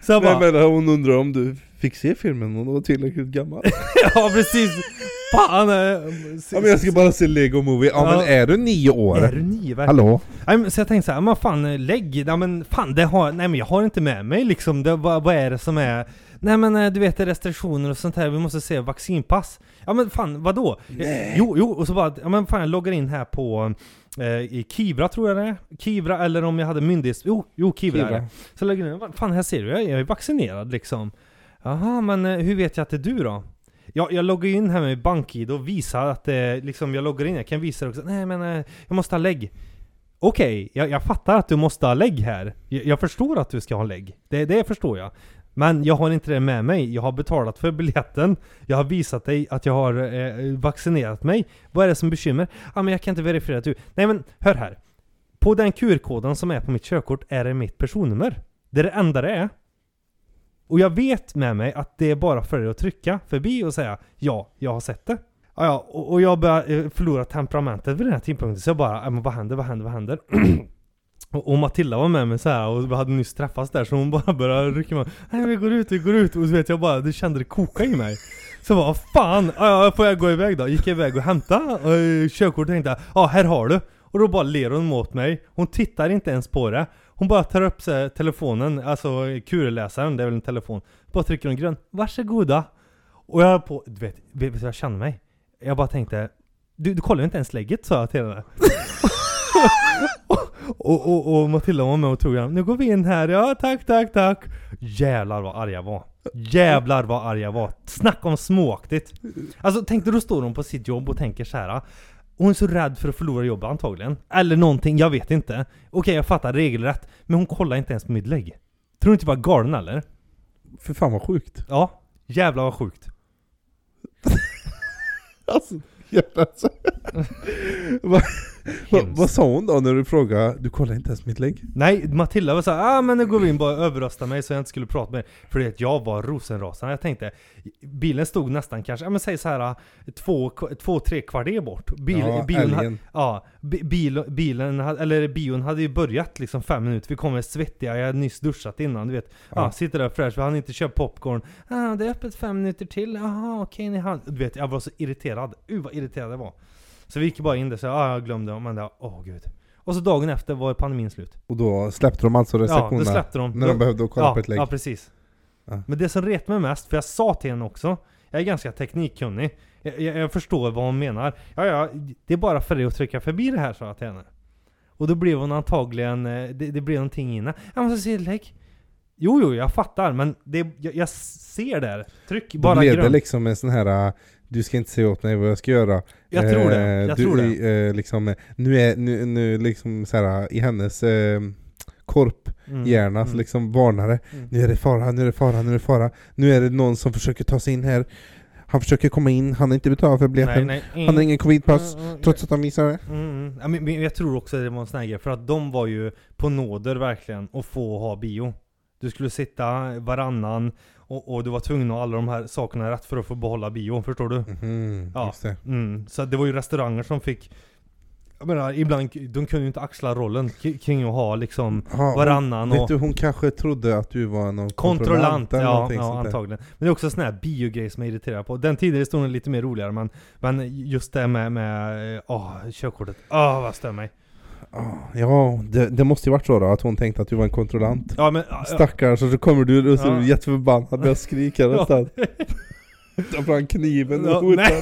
Så jag bara, Nej men hon undrar om du fick se filmen, hon var tillräckligt gammal. [laughs] ja precis. Fan! eh, ja men jag ska bara se Lego Movie, ja, Ja. men är du nio år? Är du nio verkligen? Hallå? Nej, men så jag tänkte såhär, men fan lägg, nej men fan det har, nej men jag har inte med mig liksom, det, vad, vad är det som är Nej men eh, du vet det är restriktioner och sånt här, vi måste se vaccinpass Ja men fan vadå? Nej. Jo, jo, och så bara, ja men fan jag loggar in här på eh, i Kivra tror jag det är Kivra eller om jag hade myndighets... Jo, jo Kivra, är det Så jag lägger in, vad fan här ser du, jag är vaccinerad liksom Jaha men eh, hur vet jag att det är du då? Jag, jag loggar in här med BankID och visar att eh, liksom jag loggar in, jag kan visa det också. Nej men eh, jag måste ha lägg. Okej, jag, jag fattar att du måste ha lägg här. Jag, jag förstår att du ska ha lägg. Det, det förstår jag. Men jag har inte det med mig. Jag har betalat för biljetten. Jag har visat dig att jag har eh, vaccinerat mig. Vad är det som bekymmer? Ja men jag kan inte verifiera att du... Nej men hör här. På den QR-koden som är på mitt körkort är det mitt personnummer. Det är det enda det är. Och jag vet med mig att det är bara för dig att trycka förbi och säga ja, jag har sett det. Ah, ja, och, och jag börjar eh, förlora temperamentet vid den här tidpunkten. Så jag bara, ja, men vad händer, vad händer, vad händer? [clears throat] och, och Matilda var med mig så här och vi hade nyss träffats där så hon bara började rycka mig. Nej vi går ut, vi går ut. Och så vet jag bara, det kände det koka i mig. Så jag bara, vad fan, ja, får jag gå iväg då? Gick jag iväg och hämtade eh, körkortet och tänkte, ja här har du. Och då bara ler hon mot mig. Hon tittar inte ens på det. Hon bara tar upp så här, telefonen, alltså kurläsaren, det är väl en telefon. Bara trycker hon grön. Varsågoda. Och jag höll på, du vet, vet hur jag kände mig? Jag bara tänkte, du, du kollar ju inte ens lägget sa jag till henne. [laughs] och, och, och, Matilda var med och tog den. Nu går vi in här, ja tack, tack, tack. Jävlar vad arg jag var. Jävlar vad arg jag var. Snacka om småaktigt. Alltså tänk dig, då står hon på sitt jobb och tänker så här. Hon är så rädd för att förlora jobbet antagligen. Eller någonting, jag vet inte. Okej, jag fattar regelrätt. Men hon kollar inte ens på mitt lägg. Tror du inte jag var galen eller? För fan vad sjukt. Ja. Jävlar vad sjukt. [laughs] Alltså, jävlar, [laughs] alltså. Va- vad sa hon då när du frågade? Du kollar inte ens mitt lägg? Nej, Matilda var såhär, ah men nu går vi in bara och överröstar mig så jag inte skulle prata med er. För att jag var rosenrasande. Jag tänkte, bilen stod nästan kanske, ja men säg så här två, två tre kvarter bort. Bil, ja, bilen, ha, ja, bi- bil, bilen, eller bion hade ju börjat liksom fem minuter. Vi kommer svettiga, jag hade nyss duschat innan du vet. Ja, Ja. sitter där fräsch, vi hann inte köpa popcorn. Ah, det är öppet fem minuter till, jaha okej ni hann. Du vet, jag var så irriterad. Uh vad irriterad jag var. Så vi gick bara in där sa, ah jag glömde, men det, åh gud. Och så dagen efter var pandemin slut. Och då släppte de alltså Ja, restriktionerna? då släppte de. När de Då- behövde kolla ja, på ett lägg? Ja, precis. Ja. Men det som retade mig mest, för jag sa till henne också, jag är ganska teknikkunnig. Jag, jag, jag förstår vad hon menar. Ja, ja, det är bara för dig att trycka förbi det här, sa jag till henne. Och då blev hon antagligen, eh, det, det blev någonting innan. Jag måste se ett lägg. Jo, jo, jag fattar, men det, jag, jag ser där. Tryck Då bara blev det grönt. liksom en sån här äh, du ska inte säga åt mig vad jag ska göra. Jag tror det, Eh, jag du, tror det. eh, liksom, eh, nu är, nu, nu liksom så här, i hennes eh, korphjärna Mm, så mm, liksom varnar det. mm. Nu är det fara, nu är det fara, nu är det fara. Nu är det någon som försöker ta sig in här. Han försöker komma in, han har inte betalat för biljetten. Nej, nej. Han har ingen covidpass, Mm, mm, trots att han visar det. Mm. Ja, men, men jag tror också det var en sån här grej, för att de var ju på nåder verkligen att få ha bio. Du skulle sitta varannan och, och du var tvungen att ha alla de här sakerna rätt för att få behålla bio, förstår du? Mhm, Ja. just det. Mm. Så det var ju restauranger som fick Jag menar, ibland, de kunde ju inte axla rollen kring att ha liksom Ja, varannan hon, och vet du, hon kanske trodde att du var någon Kontrollant, eller ja, ja sånt där. antagligen. Men det är också sån här biogrej som jag irriterar på. Den tidigare historien är lite mer roligare men, men just det med, med eh, åh, körkortet. Åh, vad stör mig. Ja, det, det måste ju varit så då, att hon tänkte att du var en kontrollant. Ja men, ja, Stackars, och så kommer du och så är du Ja. jätteförbannad med att skrika Ja. nästan. [laughs] Ta fram kniven och Ja, hotar.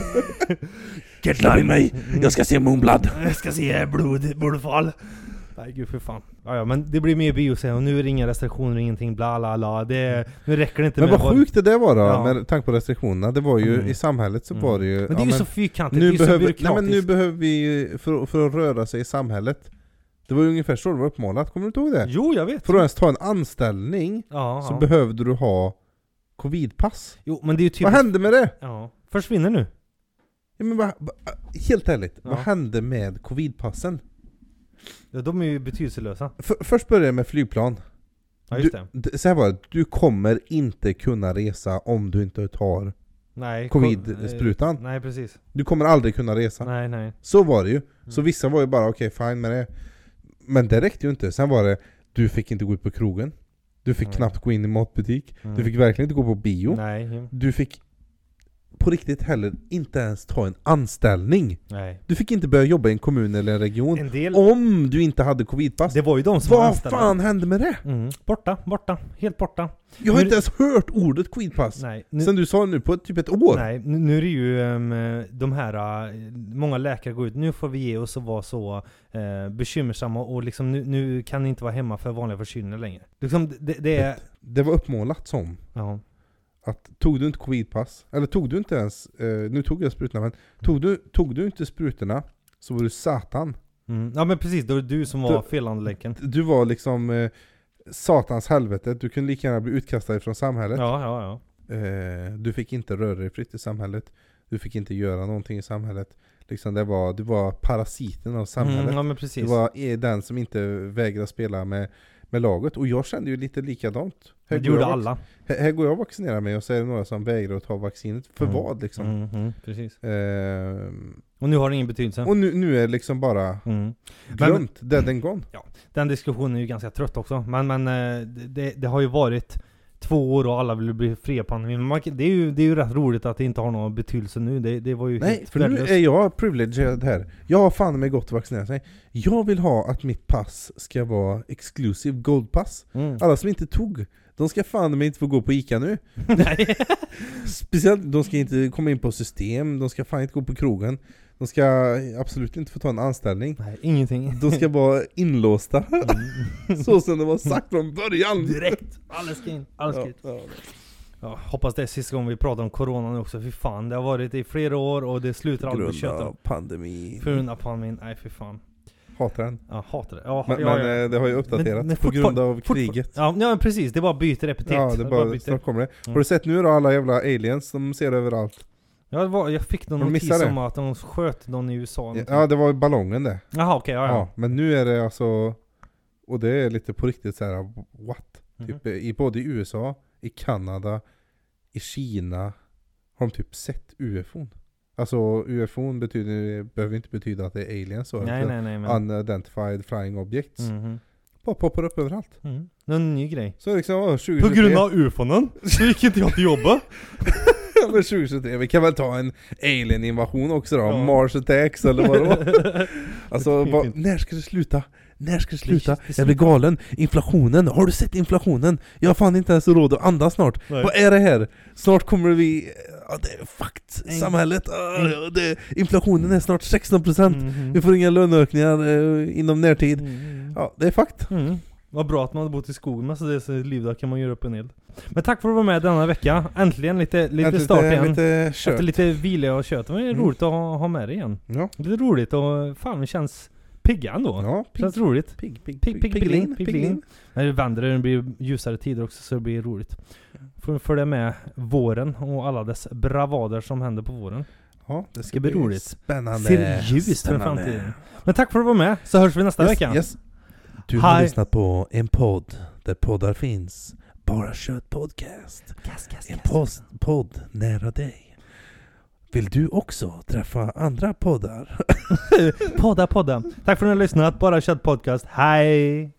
Get line mig! Jag ska se Moonblood! Jag ska se blod, blodfall. Nej gud för fan. Ja, ja men det blir mer bio sen och nu är det inga restriktioner, ingenting bla bla bla. Det, nu räcker det inte Men med vad sjukt det där var då, Ja. med tanke på restriktionerna. Det var ju, Mm. i samhlet så Mm. var det ju... Men det är ja, ju men så fyrkantigt, det nu är ju så behöver, nej byråkratiskt. men nu behöver vi, för, för att röra sig i samhället. Det var ju ungefär så det var uppmålat, kommer du inte ihåg det? Jo jag vet. För att ens ta en anställning Ja, så ja. behövde du ha covidpass. Jo men det är ju typ... Vad hände med det? Ja. Försvinner nu. Ja, men vad, vad, helt ärligt, Ja. vad hände med covidpassen? Ja, de är ju betydelselösa. För, först började jag med flygplan. Ja just du, det. Så här var det, du kommer inte kunna resa om du inte tar Nej. covid-sprutan. Nej precis. Du kommer aldrig kunna resa. Nej nej. Så var det ju. Så Mm. vissa var ju bara okej, fine med det. Men det räckte ju inte. Sen var det, du fick inte gå ut på krogen. Du fick Nej. knappt gå in i matbutik. Mm. Du fick verkligen inte gå på bio. Nej. Du fick på riktigt heller inte ens ta en anställning. Nej. Du fick inte börja jobba i en kommun eller en region. En del... Om du inte hade covidpass. Det var ju de som Vad fan hände med det? Mm. Borta, borta. Helt borta. Jag har Nu- inte ens hört ordet covidpass. Nej. Nu, Sen du sa det nu på typ ett år. nej, nu, är det ju ehm, de här, eh, många läkare går ut, nu får vi ge oss och vara så eh, bekymmersamma och liksom nu, nu kan ni inte vara hemma för vanliga förkylningar längre. Liksom det, det är, Det var uppmålat som ja. Att tog du inte covidpass, eller tog du inte ens, eh, nu tog jag sprutorna men tog du, tog du inte sprutorna så var du satan. Mm. Ja men precis, det var du som var Du- felandelänken. Du var liksom eh, satans helvete, du kunde lika gärna bli utkastad från samhället. Ja, ja, ja. Eh, du fick inte röra dig fritt i samhället. Du fick inte göra någonting i samhället. Liksom det var, du var parasiten av samhället. Mm, ja men Du precis. var eh, den som inte vägrade spela med, med laget. Och jag kände ju lite likadant. Här det gjorde jag alla. Här, här går jag och vaccinerar mig och så är det några som vägrar att ta vaccinet. För Mm. vad liksom? Mm, mm, precis. Eh, Och nu har det ingen betydelse. och nu, nu är det liksom bara Mm. glömt, dead and gone. Den diskussionen är ju ganska trött också. Men, men eh, det, det har ju varit två år och alla vill bli fria pandemin. Men man, det, är ju, det är ju rätt roligt att det inte har någon betydelse nu. Det, det var ju Nej, helt för nu värdelöst. är jag privileged här. Jag har fan mig gått vaccinerat mig. Jag vill ha att mitt pass ska vara exclusive goldpass. Mm. Alla som inte tog, de ska fan mig inte få gå på ICA nu. [laughs] Nej. [laughs] Speciellt, de ska inte komma in på system, de ska fan inte gå på krogen. De ska absolut inte få ta en anställning. Nej, ingenting. De ska vara inlåsta, [laughs] Mm. så som det var sagt från början. Direkt! Alla ska in, alla ska Ja, ut. ja. Ja, hoppas det är sista gången vi pratar om corona nu också. Fy fan, det har varit i flera år och det slutar aldrig Grund köta. av pandemi. För grund av pandemin, nej fy fan. Hatar den. Jag hatar det. Ja, Men, ja, men ja. eh, det har ju uppdaterats Men- men på grund av kriget. Ja, ja men precis, det bara byter epitet. Ja, det bara, byter. snart kommer det. Mm. Har du sett nu då alla jävla aliens som ser överallt? Jag, var, jag fick någon notis om att de sköt någon i USA. Ja det var ju ballongen det. Jaha okej, ja, Ja. ja. men nu är det alltså, och det är lite på riktigt så här what? Mhm. Typ i både i USA, i Kanada, i Kina har de typ sett UFOn. Alltså UFOn betyder, behöver inte betyda att det är aliens så. Nej nej nej men... Unidentified flying objects. Mhm. Bara poppar upp överallt. Mm. Någon ny grej. Så liksom, ja, 2023. På grund av ufonen så gick inte jag till jobbet. [laughs] Men 2023, vi kan väl ta en alien invasion också då? Ja. Mars attacks eller vad det var? [laughs] Alltså, fint. när ska det sluta? När ska det sluta? Jag blir galen. Inflationen, har du sett inflationen? Jag har fan inte ens råd att andas snart. Nej. Vad är det här? Snart kommer vi... Ja, det är fucked. Nej. Samhället. Ah, ja, det, inflationen är snart 16%. Mhm. Vi får inga löneökningar eh, inom närtid. Mm. Ja, det är fucked. Mm. Vad bra att man har bott i skogen med så det är så liv där kan man göra upp en eld. Men tack för att du var med denna vecka. Äntligen lite, lite Lite- start igen. Lite kött. Efter lite vila och kött. Det var Mm. roligt att ha, ha med dig igen. Ja, Lite roligt och fan vi känns pigga ändå. ja pigg, Känns roligt. pigg, pigg, Pigg, pigg, pigglin, pigglin, pigglin. När det vänder det blir ljusare tider också så det blir roligt. Får följa med våren och alla dess bravader som händer på våren. Ja, det ska bli roligt. Spännande. Ser ljust för framtiden. Men tack för att du var med, så hörs vi nästa Yes, vecka. yes. Du har Hi. lyssnat på en podd där poddar finns. Bara Kött Podcast. En post, podd nära dig. Vill du också träffa andra poddar? [laughs] podda podda. Tack för att ni har lyssnat. Bara kött podcast. Hej!